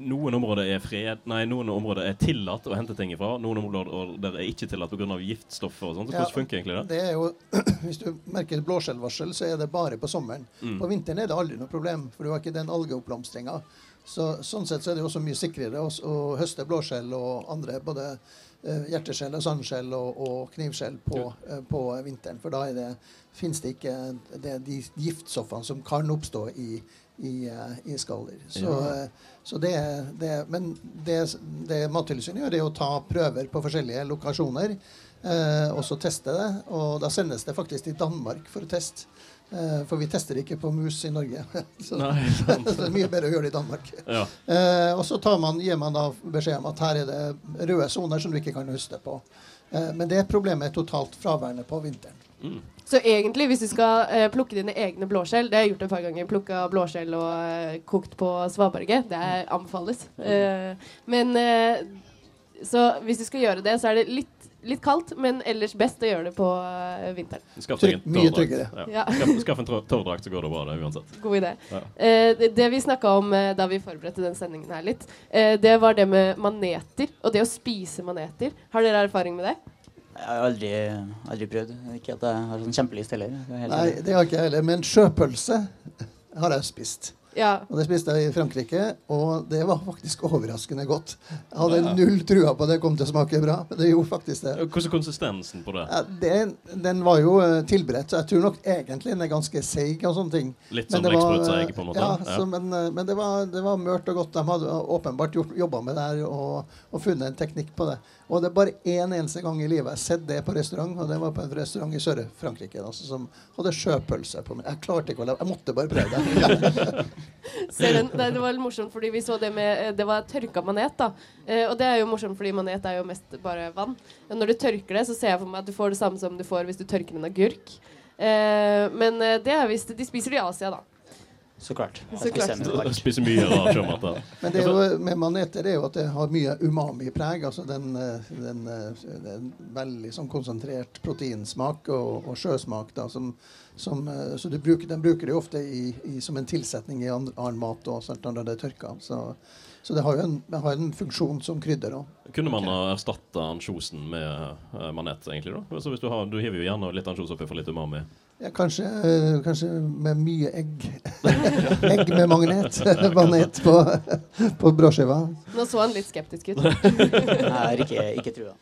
noen områder er fred Nei, noen områder er tillatt å hente ting ifra. Noen områder der er ikke tillatt pga. giftstoffer og sånt. Så Ja, hvordan funker egentlig det? Det er jo, Hvis du merker blåskjellvarsel, så er det bare på sommeren. Mm. På vinteren er det aldri noe problem, for du har ikke den algeoppblomstringa. Så, sånn sett så er det også mye sikrere å, å høste blåskjell og andre både eh, hjerteskjell og sandskjell og, og knivskjell på, eh, på vinteren. For da er det, finnes det ikke det, de giftstoffene som kan oppstå i, i, eh, i skaller. Så, Ja. eh, så det, det, men det, det Mattilsynet gjør, er å ta prøver på forskjellige lokasjoner. Eh, og så teste det. Og da sendes det faktisk til Danmark for å teste. Eh, for vi tester ikke på mus i Norge. så, Nei, så det er mye bedre å gjøre det i Danmark. Ja. Eh, og så tar man, gir man da beskjed om at her er det røde soner som du ikke kan høste på. Eh, men det problemet er totalt fraværende på vinteren. Så egentlig, hvis du skal eh, plukke dine egne blåskjell Det har jeg gjort et par ganger. Plukka blåskjell og eh, kokt på svaberget. Det er anbefales. Eh, men eh, Så hvis du skal gjøre det, så er det litt, litt kaldt, men ellers best å gjøre det på eh, vinteren. Skaff deg en Mye tryggere. Ja. Ja. Skaff, skaff en tårdrakt, så går det bra, det uansett. God idé. Ja. Eh, det, det vi snakka om da vi forberedte den sendingen her litt, eh, det var det med maneter. Og det å spise maneter. Har dere erfaring med det? Jeg har aldri, aldri prøvd. Ikke at jeg har sånn kjempelyst heller. Er Nei, det har ikke jeg heller. Men sjøpølse har jeg spist. Ja. Og det spiste jeg i Frankrike, og det var faktisk overraskende godt. Jeg hadde Ja. null trua på det kom til å smake bra. men Det gjorde faktisk det. Hvordan er konsistensen på det? Ja, det, den var jo eh, tilberedt, så jeg tror nok egentlig den er ganske seig og sånne ting. Litt Men som det på en måte? Ja, Ja. Så, men, eh, men det, var, det var mørt og godt. De hadde åpenbart jobba med det her og, og funnet en teknikk på det. Og det er bare én eneste gang i livet jeg har sett det på restaurant, og det var på en restaurant i Sør-Frankrike altså, som hadde sjøpølse på meg. Jeg klarte ikke å la Jeg måtte bare prøve det. Den, nei, det var litt morsomt fordi vi så det med eh, Det var tørka manet. da eh, Og det er jo morsomt fordi manet er jo mest bare vann. Når du tørker det, så ser jeg for meg at du får det samme som du får hvis du tørker en agurk. Eh, men eh, det er visst De spiser det i Asia, da. Så klart. Så klart. Jeg spiser mye rar sjømat. Men det er jo, med maneter er jo at det har mye umami-preg. altså den, eh, den, eh, den veldig sånn konsentrert proteinsmak og, og sjøsmak. da, som, som, eh, Så du bruker, den bruker de ofte i, i, som en tilsetning i andre, annen mat og sånt når det er tørka. Så, så det har jo en, har en funksjon som krydder òg. Kunne man ha erstatta ansjosen med manet, egentlig? da? Altså hvis Du har, du hiver jo gjerne litt ansjos oppi for litt umami. Ja, kanskje, eh, kanskje med mye egg. egg med magnet. Manet på, på brødskiva. Nå så han litt skeptisk ut. Nei, ikke, ikke trua.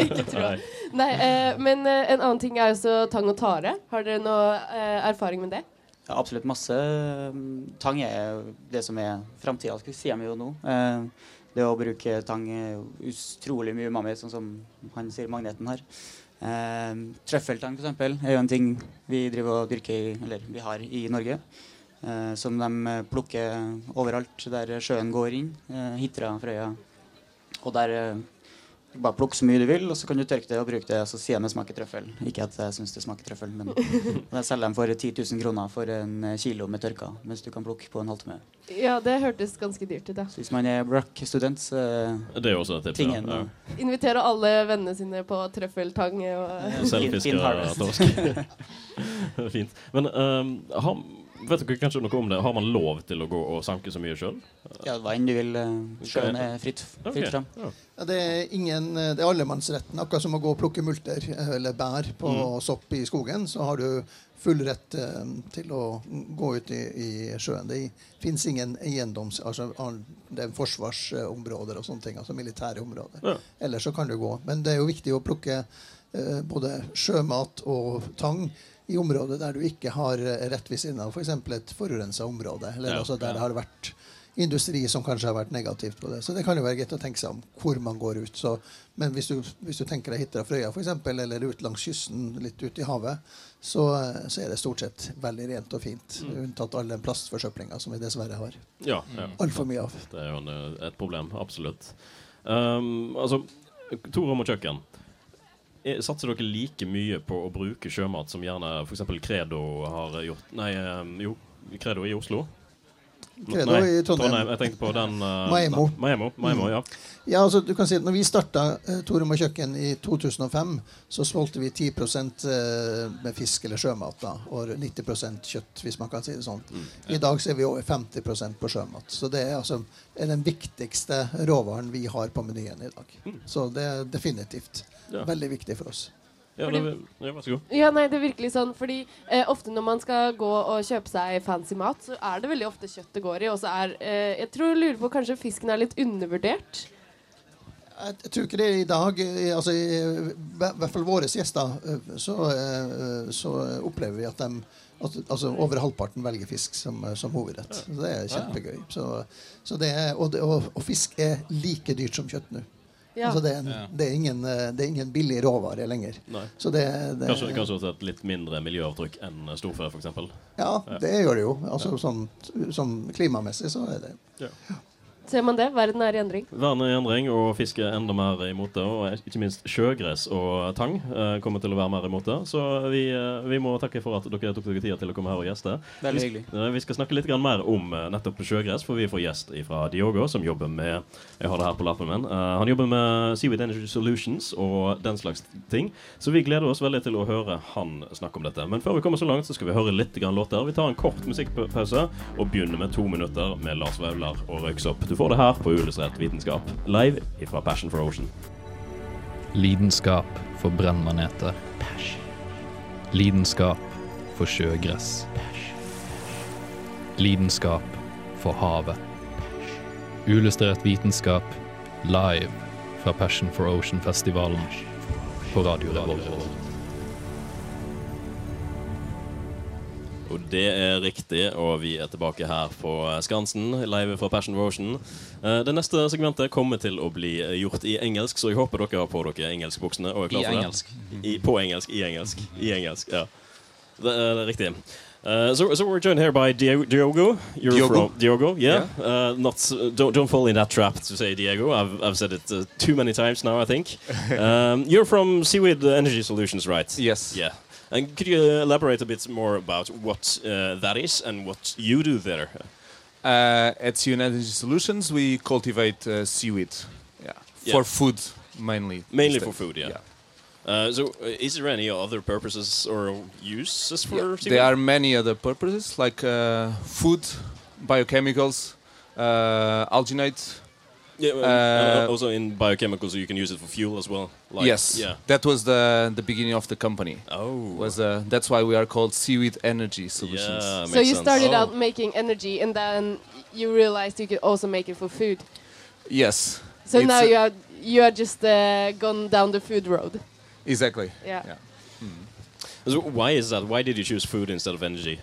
ikke trua. Nei, eh, men eh, en annen ting er jo så tang og tare. Har dere noe eh, erfaring med det? Ja, absolutt masse. Tang er det som er framtida, sier de jo nå. Eh, det å bruke tang er utrolig mye umami, sånn som han sier magneten her. Eh, Trøffeltang eksempel, er jo en ting vi driver og dyrker i, eller vi har i Norge. Eh, som de eh, plukker overalt der sjøen går inn. Eh, Hitra, Frøya. Og der eh, bare plukk så mye du vil, og så kan du tørke det og bruke det. Og så sier de det smaker trøffel. Ikke at jeg syns det smaker trøffel, men jeg selger dem for 10 000 kroner for en eh, kilo med tørka, mens du kan plukke på en halvtime. Ja, det hørtes ganske dyrt ut, ja. Så hvis man er Brock-student, så Det er jo også et tips. tingen Ja. ja. Inviterer alle vennene sine på trøffeltang. Og Selvfiske og torsk. Fint. Men um, har, vet dere kanskje noe om det? Har man lov til å gå og sanke så mye sjøl? Ja, hva enn du vil. Sjøen er fritt, fritt fram. ja. Ja, det er ingen, det er allemannsretten. Akkurat som å gå og plukke multer eller bær på Mm. sopp i skogen, så har du full rett eh, til å gå ut i, i sjøen. Det fins ingen eiendoms... Altså, det er forsvarsområder og sånne ting, altså militære områder. Ja. Ellers så kan du gå. Men det er jo viktig å plukke eh, både sjømat og tang i områder der du ikke har eh, rett ved siden av f.eks. et forurensa område, eller Ja, også der ja. det har vært industri som kanskje har vært negativt på det. Så det kan jo være greit å tenke seg om hvor man går ut. Så, men hvis du, hvis du tenker deg Hitra Frøya f.eks., eller ut langs kysten, litt ut i havet, så, eh, så er det stort sett veldig rent og fint. Mm. Unntatt all den plastforsøplinga som vi dessverre har. Ja. ja. Altfor mye av. Det er jo en, eh, et problem. Absolutt. Um, altså, to rom og kjøkken. Eh, Satser dere like mye på å bruke sjømat som gjerne f.eks. Credo har gjort Nei, um, jo, Credo i Oslo? Credo Nei, i Trondheim. Jeg tenkte på den uh, Maemo. Maemo, Maemo ja. Ja, altså du kan si at når vi starta uh, Torum og kjøkken i 2005, så solgte vi 10 uh, med fisk eller sjømat. da, Og 90 kjøtt, hvis man kan si det sånn. I dag så er vi over 50% på sjømat. Så det er altså er den viktigste råvaren vi har på menyen i dag. Så det er definitivt Ja. veldig viktig for oss. Ja, det, ja, vær så god. Ja, nei, det er virkelig sånn, fordi eh, ofte når man skal gå og kjøpe seg fancy mat, så er det veldig ofte kjøtt det går i, og så er eh, Jeg tror lurer på kanskje fisken er litt undervurdert. Jeg, jeg tror ikke det i dag. i- Altså, I hvert fall våre gjester, eh, så, eh, så opplever vi at de at, altså, over halvparten velger fisk som, eh, som hovedrett. Så Det er kjempegøy. Så, så det er, og, det, og, og fisk er like dyrt som kjøtt nå. Ja. Altså, det, er en, det, er ingen, eh, det er ingen billig råvare lenger. Så det, det, Kanskje, kanskje også et litt mindre miljøavtrykk enn storfe, f.eks. Ja, det gjør det jo. Altså, sånn, sånn klimamessig så er det Ja. Ser man det? Verden er i endring. Verden er i endring, og fiske er enda mer imot det. Og ikke minst sjøgress og tang eh, kommer til å være mer imot det. Så vi, eh, vi må takke for at dere tok dere tida til å komme her og gjeste. Veldig vi, hyggelig. eh, vi skal snakke litt grann mer om eh, nettopp sjøgress, for vi får gjest fra Diogo, som jobber med Jeg har det her på lappen min. Eh, han jobber med Seaweed Energy Solutions og den slags ting. Så vi gleder oss veldig til å høre han snakke om dette. Men før vi kommer så langt, så skal vi høre litt grann låter. Vi tar en kort musikkpause og begynner med to minutter med Lars Vaular og Røyksopp. Du får det her på Uillustrert vitenskap, live fra Passion for Ocean. Lidenskap for brennmaneter. Lidenskap for sjøgress. Lidenskap for havet. Uillustrert vitenskap live fra Passion for Ocean-festivalen på Radio Revolver. Og det er riktig, og vi er tilbake her på Skansen, live fra Passion for Eh, Det neste segmentet kommer til å bli eh, gjort i engelsk, så jeg håper dere har på dere engelskbuksene. og er klar I for det. engelsk. I, på engelsk. I engelsk. I engelsk, ja. Det er riktig. Uh, so, so we're joined here by Diego. Diogo. You're Diogo. from Diogo, yeah. Uh, not don't don't fall in that trap to say Diego. I've I've said it uh, too many times now. I think. um, you're from Seaweed Energy Solutions, right? Yes. Yeah. And could you elaborate a bit more about what uh, that is and what you do there? Uh, at Sea Energy Solutions, we cultivate uh, seaweed. Yeah. For food mainly. Mainly for food, yeah. Uh, so, uh, is there any other purposes or uses for Yeah. seaweed? There are many other purposes like uh, food, biochemicals, uh, alginate. Yeah, well, Uh, also in biochemicals, so you can use it for fuel as well. Like, yes, Yeah. that was the the beginning of the company. Oh, was uh, that's why we are called Seaweed Energy Solutions. Yeah, So you started Oh. out making energy, and then you realized you could also make it for food. Yes. So It's, now you are you are just uh, gone down the food road. exactly. Yeah. So why is that? Why did you choose food instead of energy?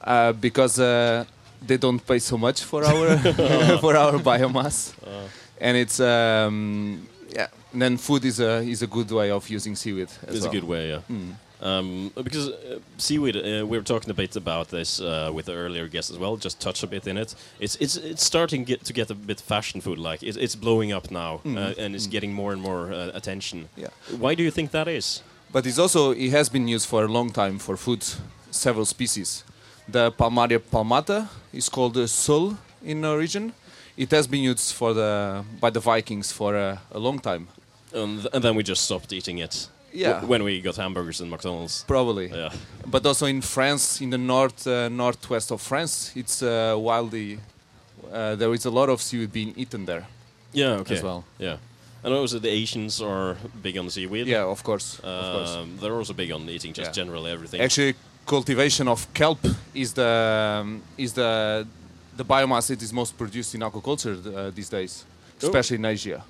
Uh, because uh, they don't pay so much for our for our biomass, Uh. and it's um, Yeah. And then food is a is a good way of using seaweed. As It's a good way, yeah. Mm. Um, because uh, seaweed, uh, we were talking a bit about this uh, with the earlier guest as well. Just touch a bit in it. It's it's it's starting get, to get a bit fashion food like. It's, it's blowing up now, Mm. uh, and it's Mm. getting more and more uh, attention. Yeah. Why do you think that is? But it's also it has been used for a long time for food, several species. The Palmaria palmata is called the sul in origin. It has been used for the by the Vikings for a, a long time. And, th- and then we just stopped eating it. Yeah. w- when we got hamburgers in McDonald's. Probably. Yeah. But also in France, in the north uh, northwest of France, it's uh, wildly. Uh, there is a lot of seaweed being eaten there. Yeah. Okay. As well. Yeah. And also the Asians are big on seaweed. Yeah, of course. Um, of course. They're also big on eating just Yeah. generally everything. Actually, cultivation of kelp is the um, is the the biomass that is most produced in aquaculture uh, these days, Oh. especially in Asia.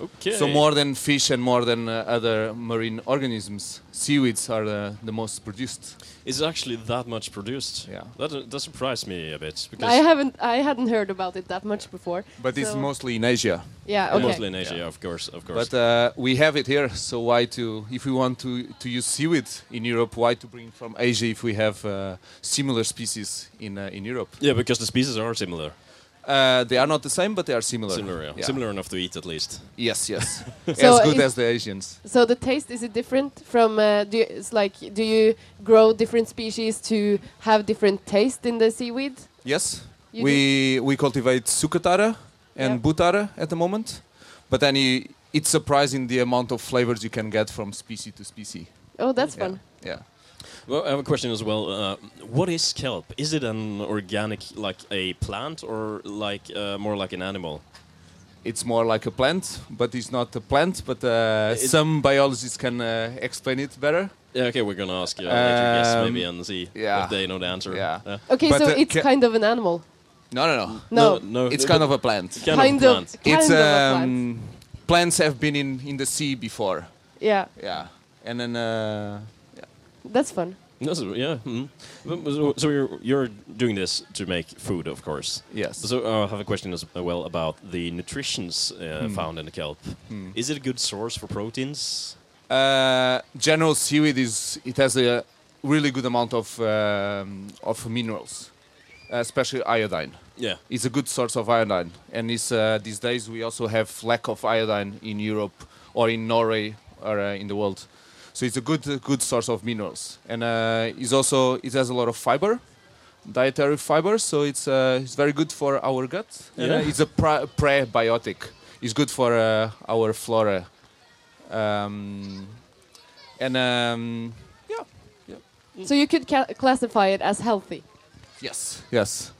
Okay. So more than fish and more than uh, other marine organisms, seaweeds are the, the most produced. Is it actually that much produced? Yeah. That uh, that surprised me a bit because I haven't I hadn't heard about it that much before. But it's mostly in Asia. Yeah, okay. mostly in Asia, yeah, of course, of course. But uh, we have it here, so why to if we want to to use seaweed in Europe, why to bring from Asia if we have uh, similar species in uh, in Europe? yeah, because the species are similar. Uh, they are not the same, but they are similar. Similar, yeah. Similar enough to eat at least. Yes, yes. So as good as the Asians. So the taste is it different from? Uh, do you, it's like do you grow different species to have different taste in the seaweed? Yes, You we we cultivate sukatara and Yeah. butara at the moment, but then you, it's surprising the amount of flavors you can get from species to species. Oh, that's Yeah. fun. Yeah. Well, I have a question as well. Uh, what is kelp? Is it an organic, like a plant, or like uh, more like an animal? It's more like a plant, but it's not a plant. But uh, some biologists can uh, explain it better. Yeah, okay, we're gonna ask uh, later guests Um, maybe and see yeah. if they know the answer. Yeah. Okay, But, so uh, it's kind of an animal. No, no, no. No. no, It's kind of a plant. Kind, Kind of, of- a. Kind it's of a um, plants have been in in the sea before. Yeah, Yeah, and then uh, that's fun. That's, yeah. mhm. So, so you're you're doing this to make food, of course. Yes. So uh, I have a question as well about the nutritions uh, Hmm. found in the kelp. Hmm. Is it a good source for proteins? Uh, general seaweed is it has a really good amount of um, of minerals, especially iodine. Yeah. it's a good source of iodine, and it's, uh, these days we also have lack of iodine in Europe or in Norway or uh, in the world. So it's a good uh, good source of minerals, and uh, it's also it has a lot of fiber, dietary fiber. So it's uh, it's very good for our gut. And, Yeah. uh, it's a pre- prebiotic. It's good for uh, our flora. Um, and um, yeah, yeah. So you could ca- classify it as healthy. Yes. Yes.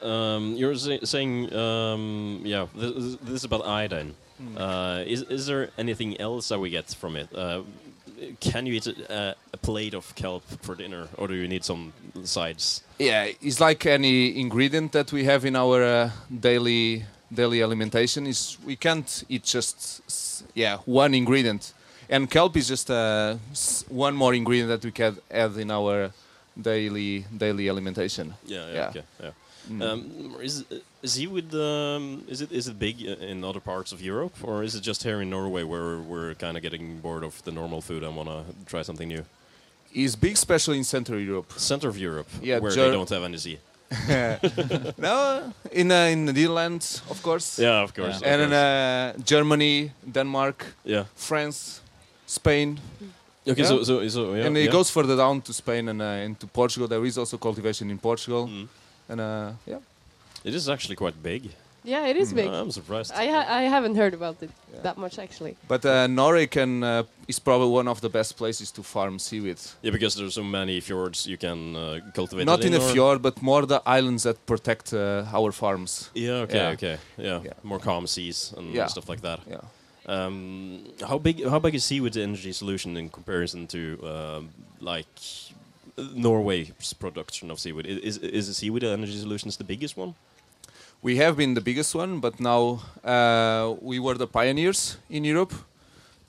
Um, you're say- saying, um, yeah, this, this is about iodine. Uh, is is there anything else that we get from it? Uh, can you eat a, a plate of kelp for dinner, or do you need some sides? Yeah, it's like any ingredient that we have in our uh, daily daily alimentation. Is we can't eat just yeah one ingredient, and kelp is just uh, one more ingredient that we can add in our daily daily alimentation. Yeah, yeah, Yeah. okay, yeah. Mm. Um, is is he with um, is it is it big in other parts of Europe, or is it just here in Norway where we're kind of getting bored of the normal food and want to try something new? Is big, especially in Central Europe. Center of Europe, Yeah, where Ger- they don't have any sea. no, in uh, in the Netherlands, of course. Yeah, of course, of And in uh, Germany, Denmark, Yeah. France, Spain. Okay, so- so- so, yeah, and it yeah. goes further down to Spain and uh, into Portugal. There is also cultivation in Portugal, Mm. And uh, yeah. It is actually quite big. Yeah, it is big. I'm surprised. I ha- I haven't heard about it that much actually. But uh, Norway can uh, is probably one of the best places to farm seaweed. Yeah, because there's so many fjords you can uh, cultivate. Not it in a fjord, but more the islands that protect uh, our farms. Yeah. Okay. Yeah. Okay. Yeah. yeah. More calm seas and Yeah. stuff like that. Yeah. Um, how big? How big is Seawood's energy solution in comparison to um, like uh, Norway's production of seaweed? Is is the Seawood Energy Solutions the biggest one? We have been the biggest one, but now uh, we were the pioneers in Europe.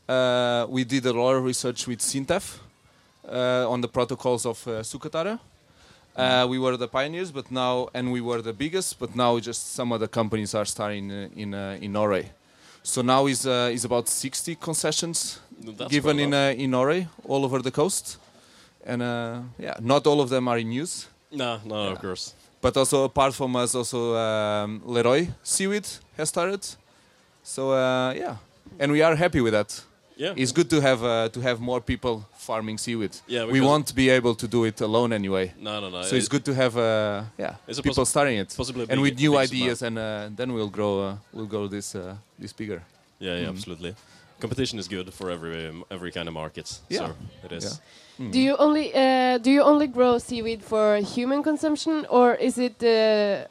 Uh, we did a lot of research with Sintef uh, on the protocols of uh, Sukatara. Uh, we were the pioneers, but now, and we were the biggest, but now just some other companies are starting uh, in uh, in Norway. So now is uh, is about 60 concessions That's given in uh, in Norway, all over the coast, and uh, yeah, not all of them are in use. No, no, of course. But also apart from us, also um, Leroy Seaweed has started. So uh, yeah, and we are happy with that. Yeah. it's good to have uh, to have more people farming seaweed. Yeah, we won't be able to do it alone anyway. No, no, no. So it's It- good to have uh, yeah It's people starting it, possibly and with new ideas, and uh, then we'll grow uh, we'll grow this uh, this bigger. Yeah, yeah, Mm. absolutely. Competition is good for every um, every kind of market. Yeah. So it is. Yeah. Do you only uh, do you only grow seaweed for human consumption, or is it uh,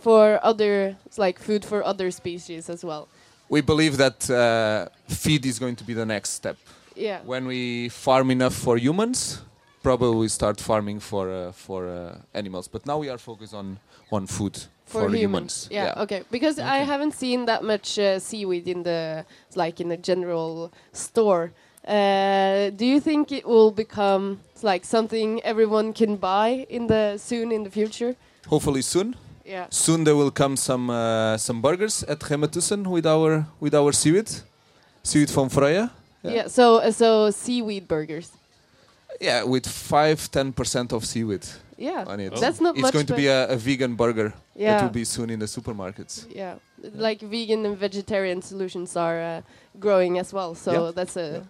for other like food for other species as well? We believe that uh, feed is going to be the next step. Yeah. When we farm enough for humans, probably we start farming for uh, for uh, animals. But now we are focused on on food for, humans. Yeah, Okay. Because I haven't seen that much uh, seaweed in the like in the general store. Uh, do you think it will become like something everyone can buy in the soon in the future? Hopefully soon. Yeah. Soon there will come some uh, some burgers at Gemmetussen with our with our seaweed, seaweed from Freya. Yeah. so uh, so seaweed burgers. Yeah, with five ten percent of seaweed. Yeah, on it. that's not It's much, going to be a, a vegan burger. Yeah. That will be soon in the supermarkets. Yeah, like vegan and vegetarian solutions are uh, growing as well. So Yeah. that's a.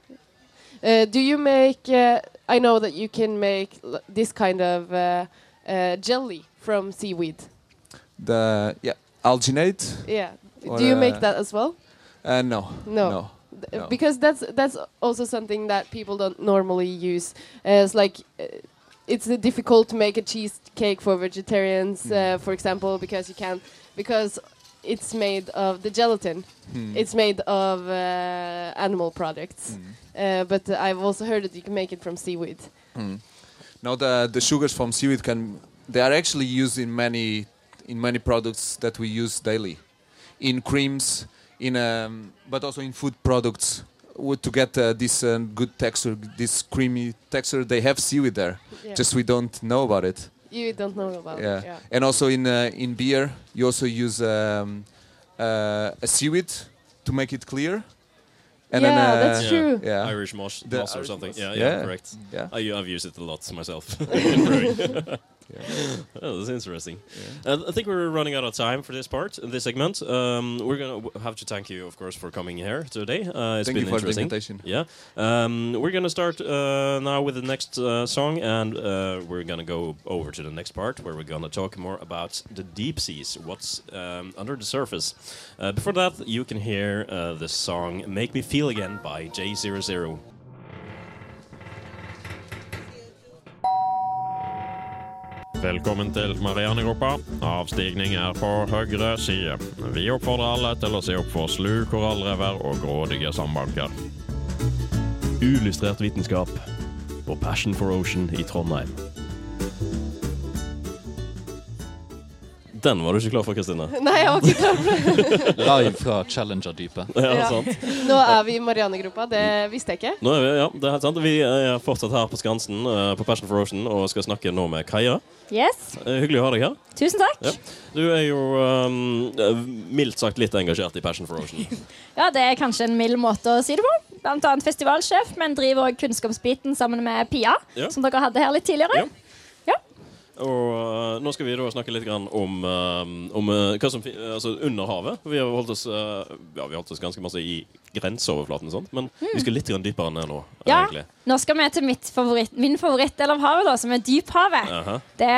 Uh, do you make? Uh, I know that you can make l- this kind of uh, uh, jelly from seaweed. The yeah alginate. Yeah. or, do you make uh, that as well? Uh, no. No. No. No. Because that's that's also something that people don't normally use. Uh, it's like uh, it's uh, difficult to make a cheesecake for vegetarians, uh, for example, because you can't because it's made of the gelatin. Hmm. It's made of uh, animal products. Uh, but I've also heard that you can make it from seaweed. Mm. Now the the sugars from seaweed can they are actually used in many in many products that we use daily, in creams, in um, but also in food products. To get uh, this uh, good texture, this creamy texture, they have seaweed there. Yeah. Just we don't know about it. You don't know about yeah. it. Yeah. And also in uh, in beer, you also use um, uh, a seaweed to make it clear. And Yeah, that's true. Yeah. Irish moss, moss or Irish something. moss. Yeah, yeah, Yeah. correct. Yeah. I, I've used it a lot myself. brewing. oh, that's interesting. Uh, I think we're running out of time for this part, this segment. Um, we're gonna have to thank you, of course, for coming here today. Uh, it's Thank been you for the interesting. invitation. Yeah. Um, we're gonna start uh, now with the next uh, song, and uh, we're gonna go over to the next part where we're gonna talk more about the deep seas, what's um, under the surface. Uh, before that, you can hear uh, the song "Make Me Feel Again" by J00. Velkommen til Marianegruppa. Avstigning er på høyre side. Vi oppfordrer alle til å se opp for slu korallrever og grådige sandbanker. Uillustrert vitenskap på Passion for Ocean i Trondheim. Den var du ikke klar for, Kristine? Nei, jeg var ikke klar for det. Live fra Challenger-dypet. Ja, Ja. sant. Nå er vi i Marianegruppa, det visste jeg ikke. Nå er vi, ja, det er helt sant. Vi er fortsatt her på Skansen eh, på Passion for Ocean og skal snakke nå med Kaja. Yes. Eh, hyggelig å ha deg her. Tusen takk. Ja. Du er jo um, mildt sagt litt engasjert i Passion for Ocean. Ja, det er kanskje en mild måte å si det på. Blant annet festivalsjef, men driver òg kunnskapsbiten sammen med Pia, Ja. som dere hadde her litt tidligere. Og eh, nå skal vi da snakke litt grann om, eh, om eh, hva som altså under havet. Vi har holdt oss, ja, vi har holdt oss ganske masse i grenseoverflaten, og sånt, men vi skal litt grann dypere ned nå. Ja, egentlig. nå skal vi til mitt favoritt, min favorittdel av havet, da, som er dyphavet. Aha. Det,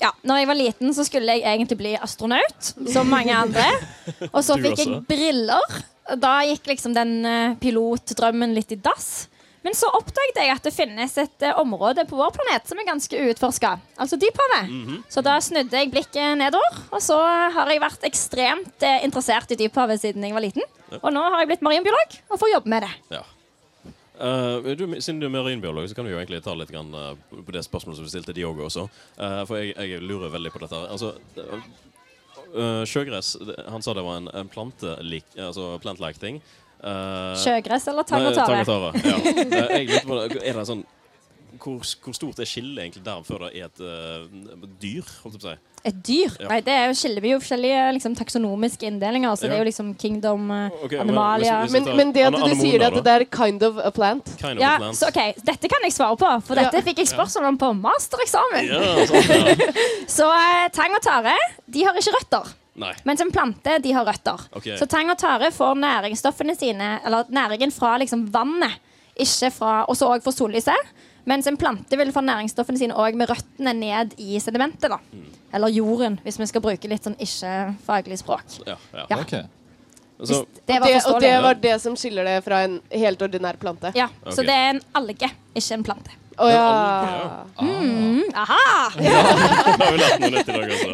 ja, når jeg var liten, så skulle jeg egentlig bli astronaut, som mange andre. Og så fikk jeg briller. Da gikk liksom den pilotdrømmen litt i dass. Men så oppdaget jeg at det finnes et uh, område på vår planet som er ganske uutforska. Altså dyphavet. Mhm. Så da snudde jeg blikket nedover, og så har jeg vært ekstremt uh, interessert i dyphavet siden jeg var liten. Og nå har jeg blitt marinbiolog og får jobbe med det. Ja. Uh, du, siden du er marinbiolog, så kan vi jo egentlig ta litt grann, på det spørsmålet som vi stilte Diogo også. For jeg, jeg lurer veldig på dette. Altså, sjøgress Han sa det var en, en plantelik, altså plant-like ting. Eh, Sjøgress eller tang og tare? tang og tare. Ja. Eh, jeg lurte på, er det sånn hvor, hvor stort er skillet egentlig der før det er et uh, dyr? Holdt jeg på å si? Et dyr? Ja. Nei, det er jo skiller vi jo forskjellige liksom, taksonomiske inndelinger. Så Ja. det er jo liksom kingdom, eh, Ok, men animalia hvis Men, men det at du sier at det er kind of a plant ja, så ok, Dette kan jeg svare på, for dette fikk jeg spørsmål om på mastereksamen. Ja. så uh, tang og tare de har ikke røtter. Nei. Mens en plante de har røtter. Okay. Så tang og tare får næringsstoffene sine Eller næringen fra liksom vannet, ikke fra Og så òg fra sollyset. Mens en plante vil få næringsstoffene sine òg med røttene ned i sedimentet. da Eller jorden, hvis vi skal bruke litt sånn ikke-faglig språk. Ja, ja. Ja. Så, Det og, det, og det var det som skiller det fra en helt ordinær plante? Ja, Så det er en alge, ikke en plante. Å ja. Mm, aha! har vi lært noe nytt i dag, altså.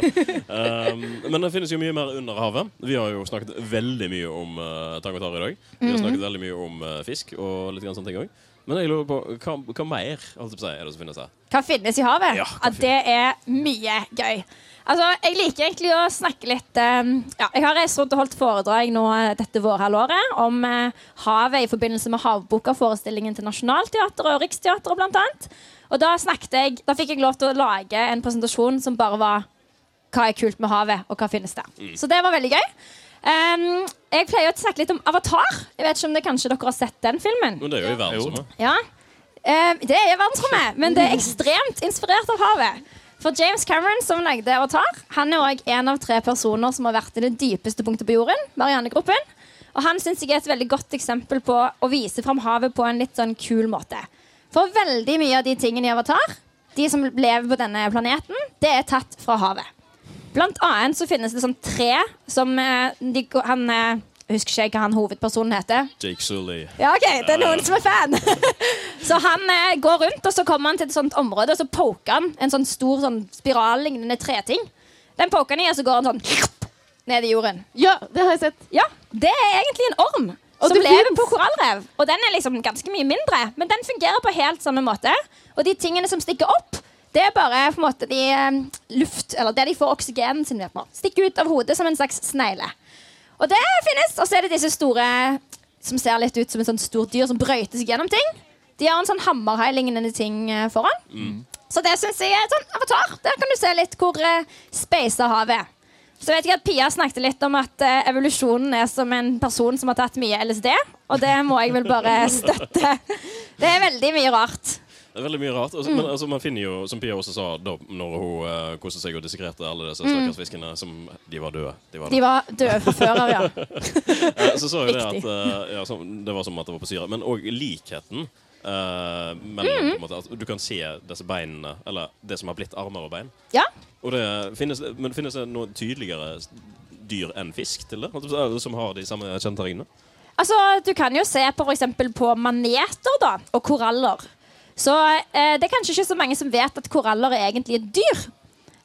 Um, men det finnes jo mye mer under havet. Vi har jo snakket veldig mye om uh, tang og tare i dag. Vi har Mhm. snakket veldig mye om uh, fisk og litt grann sånne ting òg. Men jeg lurer på, hva, hva mer holdt jeg på å si, er det som finnes her? Hva finnes i havet? Ja, Ja, det er mye gøy. Altså, Jeg liker egentlig å snakke litt eh, ja, Jeg har reist rundt og holdt foredrag nå eh, dette vårhalvåret om eh, havet i forbindelse med Havboka-forestillingen til Nationaltheatret og Riksteatret blant annet. Og da jeg, da fikk jeg lov til å lage en presentasjon som bare var hva er kult med havet, og hva finnes der. Mm. Så det var veldig gøy. Um, jeg pleier å snakke litt om Avatar. Jeg vet ikke om det kanskje dere har sett den filmen? Men det er jo i verdensrommet. Ja. Um, det er verdensrommet, men det er ekstremt inspirert av havet. For James Cameron, som lagde Avatar, han er også en av tre personer som har vært i det dypeste punktet på jorden. Marianne-gruppen. Og han synes jeg er et veldig godt eksempel på å vise fram havet på en litt sånn kul måte. For veldig mye av de tingene i Avatar, de som lever på denne planeten, det er tatt fra havet. Blant annet så finnes det sånn tre som eh, de, han, eh, husker ikke hva han hovedpersonen heter. Jake Sully. Ja, ok, det er noen som er fan. så han eh, går rundt, og så kommer han til et sånt område, og så poker han en sånn stor sånn spirallignende treting. Den poker han i, og så går han sånn ned i jorden. Ja, det har jeg sett. Ja, Det er egentlig en orm Og som lever finnes. på korallrev. Og den er liksom ganske mye mindre, men den fungerer på helt samme måte. Og de tingene som stikker opp, det er bare på en måte de eh, luft, eller det de får oksygenen sin ved. Stikker ut av hodet som en slags snegle. Og det finnes. Og så er det disse store som ser litt ut som et sånt stort dyr som brøyter seg gjennom ting. De har en sånn hammerhai-lignende ting foran. foran. Så det syns jeg er et sånn avatar. Der kan du se litt hvor uh, speisa havet er. Så vet jeg at Pia snakket litt om at uh, evolusjonen er som en person som har tatt mye LSD. Og det må jeg vel bare støtte. Det er veldig mye rart. Veldig mye rart. Altså, Mm. Men altså, man finner jo, som Pia også sa da når hun uh, koste seg og dissekrerte alle disse Mm. stakkars fiskene, som de var døde. De var, De var døde fra før av, ja. Eh, så så jo det at uh, ja, så, Det var som at det var på syre. Men òg likheten. Uh, mellom, Mm. på en måte, at du kan se disse beinene, eller det som har blitt armer og bein. Ja. Og det finnes, men finnes det noe tydeligere dyr enn fisk til det? Eller Som har de samme kjennetegnene? Altså, Du kan jo se på, eksempel på maneter da, og koraller. Så eh, Det er kanskje ikke så mange som vet at koraller er egentlig et dyr.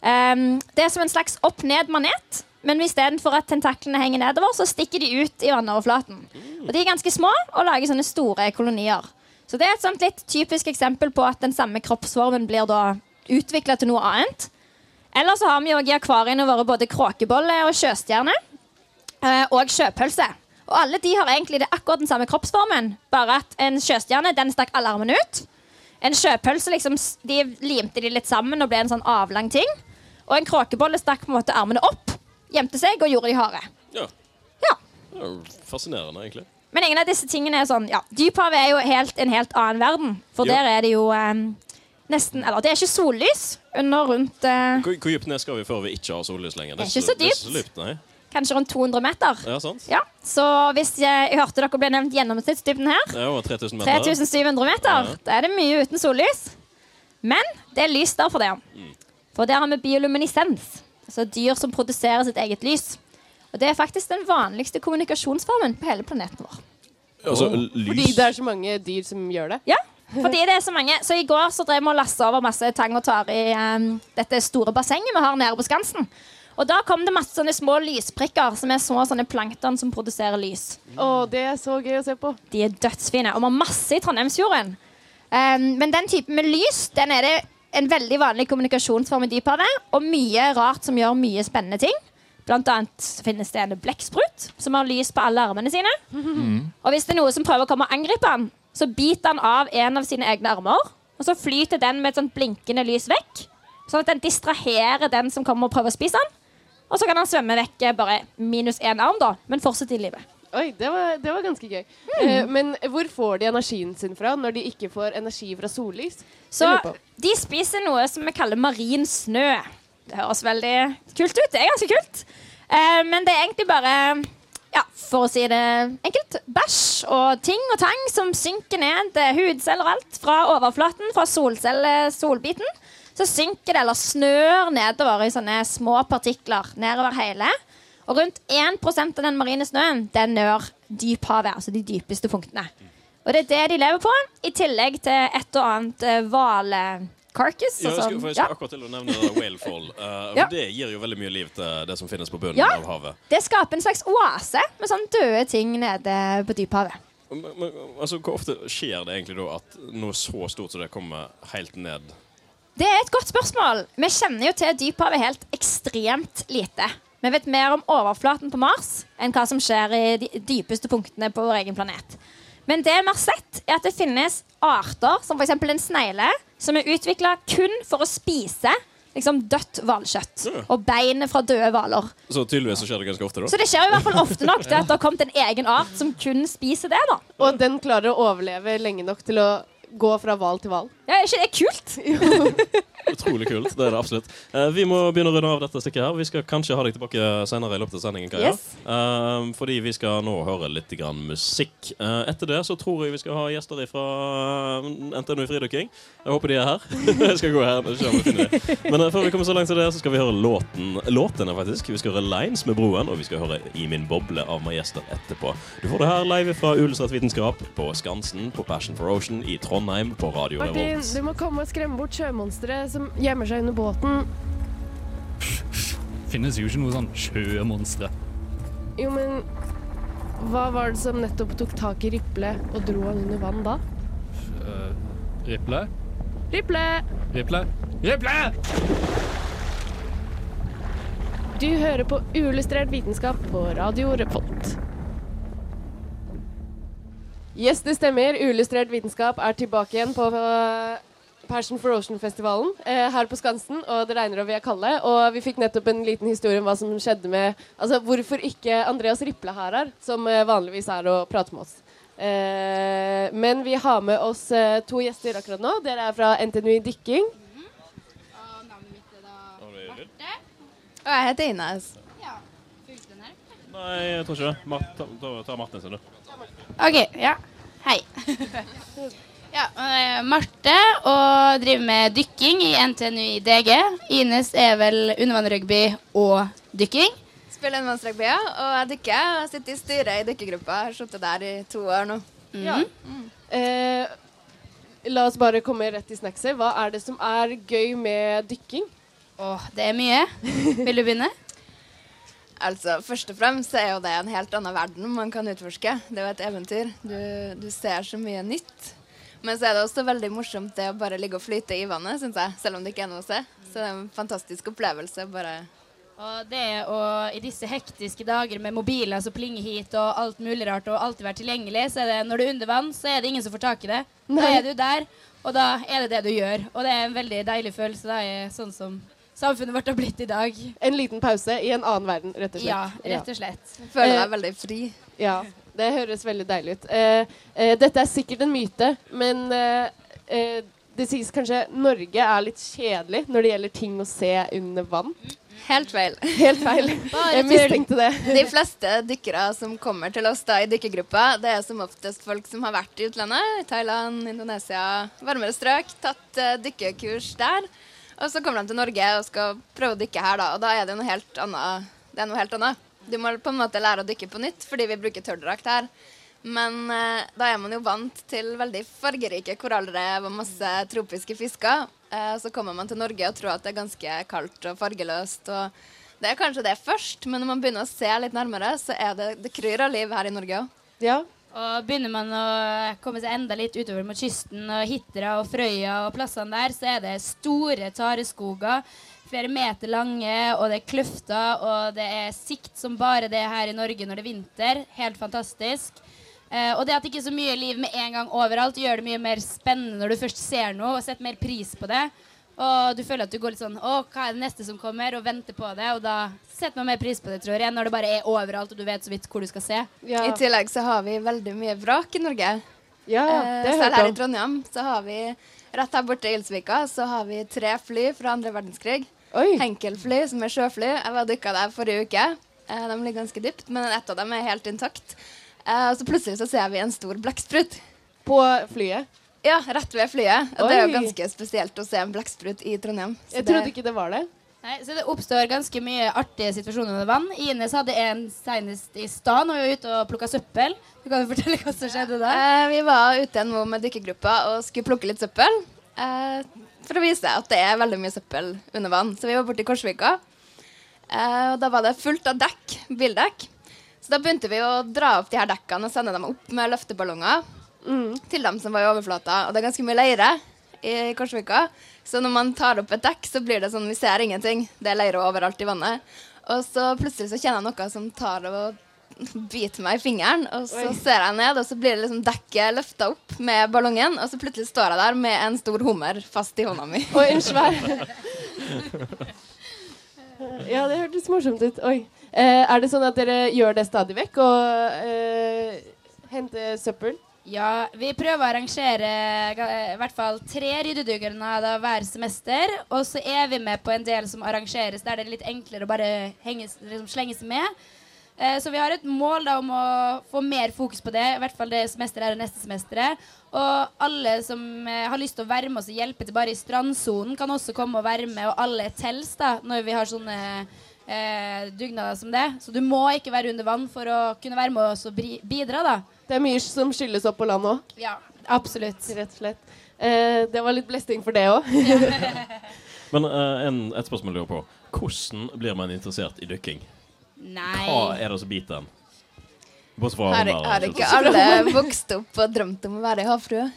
Um, det er som en slags opp-ned-manet. Men istedenfor at tentaklene henger nedover, så stikker de ut i vannoverflaten. Og De er ganske små og lager sånne store kolonier. Så Det er et sånt litt typisk eksempel på at den samme kroppsformen blir da utvikla til noe annet. Eller så har vi i akvariene våre både kråkebolle og sjøstjerne. eh, Og sjøpølse. Og alle de har egentlig det akkurat den samme kroppsformen. Bare at en sjøstjerne den stakk alle armene ut. En sjøpølse liksom, de limte de litt sammen og ble en sånn avlang ting. Og en kråkebolle stakk på en måte armene opp, gjemte seg og gjorde de harde. Ja. Ja. Jo fascinerende, egentlig. Men ingen av disse tingene er sånn ja, Dyphavet er jo helt, en helt annen verden. For Ja. der er det jo eh, nesten Eller det er ikke sollys under rundt eh, Hvor, hvor dypt ned skal vi før vi ikke har sollys lenger? Det er ikke så Det er så dypt, nei. Kanskje rundt 200 meter. Ja, sant? Ja, Så hvis jeg, jeg hørte dere ble nevnt gjennomsnittsdybden her, Det er jo 3000 meter. 3700 meter, Ja. da er det mye uten sollys. Men det er lys der for det. Mm. For der har vi bioluminisens. Altså dyr som produserer sitt eget lys. Og det er faktisk den vanligste kommunikasjonsformen på hele planeten vår. Altså, Fordi det er så mange dyr som gjør det? Ja, fordi det er så mange. Så i går så drev vi og lassa over masse tang og tare i um, dette store bassenget vi har nede på Skansen. Og da kom det masse sånne små lysprikker som er små sånne plankton som produserer lys. Å, det er så gøy å se på. De er dødsfine. Og vi har masse i Trondheimsfjorden. Um, men den typen med lys den er det en veldig vanlig kommunikasjonsform i dyphavet. Og mye rart som gjør mye spennende ting. Blant annet finnes det en blekksprut som har lys på alle armene sine. Og hvis det er noe som prøver å komme og angripe han, så biter han av en av sine egne armer. og så flyter den med et sånt blinkende lys vekk. Sånn at den distraherer den som kommer og prøver å spise den. Og så kan han svømme vekk eh, bare minus én arm, da, men fortsette i livet. Oi, det var, det var ganske gøy. Eh, men hvor får de energien sin fra når de ikke får energi fra sollys? Så de spiser noe som vi kaller marin snø. Det høres veldig kult ut. Det er ganske kult. Eh, men det er egentlig bare ja, for å si det enkelt, bæsj og ting og tang som synker ned eh, hudceller og alt fra overflaten, fra solcelle, solbiten. Så synker det eller snør nedover i sånne små partikler nedover hele. Og rundt 1% av den marine snøen den når dyphavet, altså de dypeste punktene. Og det er det de lever på, i tillegg til et og annet eh, hvale-carcass. Ja, jeg skulle, for jeg ja. akkurat til å nevne whalefall. Uh, Ja. Det gir jo veldig mye liv til det som finnes på bunnen Ja. av havet. Det skaper en slags oase med sånne døde ting nede på dyphavet. Men, men, altså, Hvor ofte skjer det egentlig da at noe så stort som det kommer helt ned? Det er et godt spørsmål. Vi kjenner jo til dyphavet helt ekstremt lite. Vi vet mer om overflaten på Mars enn hva som skjer i de dypeste punktene på vår egen planet. Men det vi har sett, er at det finnes arter, som f.eks. en snegle, som er utvikla kun for å spise liksom, dødt hvalkjøtt og beinet fra døde hvaler. Så tydeligvis så skjer det ganske ofte, da. Så det skjer jo i hvert fall ofte nok til at det har kommet en egen art som kun spiser det. da. Og den klarer å overleve lenge nok til å gå fra hval til hval. Ja, Er ikke det kult? Utrolig kult. Det er det absolutt. Eh, vi må begynne å runde av dette stykket her. Vi skal kanskje ha deg tilbake senere i løpet av sendingen. Kaja. Yes. Eh, fordi vi skal nå høre litt grann musikk. Eh, etter det så tror jeg vi skal ha gjester fra NTNU Fridykking. Jeg håper de er her. jeg skal gå her og om finner. Men eh, før vi kommer så langt til det, så skal vi høre låten. Låtene, faktisk. Vi skal høre Lines med Broen, og vi skal høre I min boble av Majester etterpå. Du får det her live fra Ulestrøm Vitenskap på Skansen på Passion for Ocean i Trondheim på Radio Martin, du må komme og skremme bort sjømonstre som gjemmer seg under båten. Finnes jo ikke noe sånn sjømonstre. Jo, men hva var det som nettopp tok tak i Riple og dro han under vann da? Uh, Riple? Riple! Riple? Riple! Du hører på Uillustrert vitenskap på Radio Revolt. Yes, det stemmer. Uillustrert vitenskap er tilbake igjen på eh, Passion for Ocean-festivalen eh, her på Skansen. Og det regner og vi er kalde. Og vi fikk nettopp en liten historie om hva som skjedde med Altså hvorfor ikke Andreas Riple her er, som eh, vanligvis er og prater med oss. Eh, men vi har med oss eh, to gjester akkurat nå. Dere er fra NTNU i dykking. Og navnet mitt er da Marte. Og jeg heter Ines. Nei, jeg tror ikke det. Ta, ta, ta Martin sin, du. OK, ja. Hei. ja, er Marte og driver med dykking i NTNU i DG. Ines er vel undervannrugby og dykking. Spiller undervannsrugby, ja. Og jeg dykker. Jeg sitter i styret i dykkergruppa. Har sittet der i to år nå. Ja. Eh, la oss bare komme rett i snackset. Hva er det som er gøy med dykking? Åh, det er mye. Vil du begynne? Altså, Først og fremst er jo det en helt annen verden man kan utforske. Det er jo et eventyr. Du, du ser så mye nytt. Men så er det også veldig morsomt det å bare ligge og flyte i vannet, synes jeg. Selv om det ikke er noe å se. Så det er en fantastisk opplevelse. bare... Og det å i disse hektiske dager med mobiler som plinger hit og alt mulig rart og alltid være tilgjengelig, så er det når du er under vann, så er det ingen som får tak i det. Da er du der, og da er det det du gjør. Og det er en veldig deilig følelse. Det er sånn som samfunnet vårt har blitt i dag. En liten pause i en annen verden, rett og slett. Ja, rett og slett. Føler Eh, deg veldig fri. Ja, det høres veldig deilig ut. Eh, eh, dette er sikkert en myte, men eh, eh, det sies kanskje Norge er litt kjedelig når det gjelder ting å se under vann. Helt feil. Helt feil. Jeg mistenkte det. De fleste dykkere som kommer til oss da i dykkergruppa, det er som oftest folk som har vært i utlandet. I Thailand, Indonesia, varmere strøk. Tatt eh, dykkekurs der. Og så kommer de til Norge og skal prøve å dykke her, da. Og da er det noe helt annet. Det er noe helt annet. Du må på en måte lære å dykke på nytt fordi vi bruker tørrdrakt her. Men eh, da er man jo vant til veldig fargerike korallrev og masse tropiske fisker. Eh, så kommer man til Norge og tror at det er ganske kaldt og fargeløst. Og det er kanskje det først, men når man begynner å se litt nærmere, så er det, det kryr av liv her i Norge òg. Ja. Og begynner man å komme seg enda litt utover mot kysten og Hitra og Frøya og plassene der, så er det store tareskoger. Flere meter lange, og det er kløfter, og det er sikt som bare det her i Norge når det er vinter. Helt fantastisk. Eh, og det at det ikke er så mye liv med en gang overalt, gjør det mye mer spennende når du først ser noe og setter mer pris på det. Og du føler at du går litt sånn Å, hva er det neste som kommer? Og venter på det. Og da setter man mer pris på det, tror jeg, når det bare er overalt, og du vet så vidt hvor du skal se. I tillegg så har vi veldig mye vrak i Norge. Ja, det har Selv her i Trondheim så har vi rett her borte i Ilsvika så har vi tre fly fra andre verdenskrig. Henkelfly, som er sjøfly. Jeg var dykka der forrige uke. Eh, de ligger ganske dypt, men ett av dem er helt intakt. Eh, og så plutselig så ser vi en stor blekksprut. På flyet? Ja, rett ved flyet. Og det er jo ganske spesielt å se en blekksprut i Trondheim. Så Jeg det- trodde ikke det var det. Nei, så det oppstår ganske mye artige situasjoner under vann. Ines hadde en senest i stad når vi var ute og plukka søppel. Du kan jo fortelle hva som skjedde da. Eh, vi var ute nå med dykkergruppa og skulle plukke litt søppel. Eh, for å vise at det er veldig mye søppel under vann. Så vi var borte i Korsvika. Eh, og da var det fullt av dekk, bildekk. Så da begynte vi å dra opp de her dekkene og sende dem opp med løfteballonger til dem som var i overflata. Og det er ganske mye leire i Korsvika. Så når man tar opp et dekk, så blir det sånn vi ser ingenting. Det er leire overalt i vannet. Og så plutselig så kjenner jeg noe som tar og biter meg i fingeren. Og så Oi. ser jeg ned, og så blir det liksom dekket løfta opp med ballongen. Og så plutselig står jeg der med en stor hummer fast i hånda mi. Oi, en svær Ja, det hørtes morsomt ut. Oi. Eh, er det sånn at dere gjør det stadig vekk? Og eh, henter søppel? Ja, vi prøver å arrangere i hvert fall tre ryddedugnader hver semester. Og så er vi med på en del som arrangeres der det er litt enklere å bare henge, liksom slenge seg med. Eh, så vi har et mål da om å få mer fokus på det, i hvert fall det semesteret her og neste semesteret. Og alle som eh, har lyst til å være med oss og hjelpe til bare i strandsonen, kan også komme og være med, og alle tels da, når vi har sånne eh, dugnader som det. Så du må ikke være under vann for å kunne være med oss og bidra, da. Det er mye som skyldes opp på land òg. Ja, absolutt. Rett og slett. Eh, det var litt blesting for det òg. Men eh, en, et spørsmål jeg lurer på. Hvordan blir man interessert i dykking? Nei. Hva er det som biter en? Har, har ikke alle vokst opp og drømt om å være havfrue?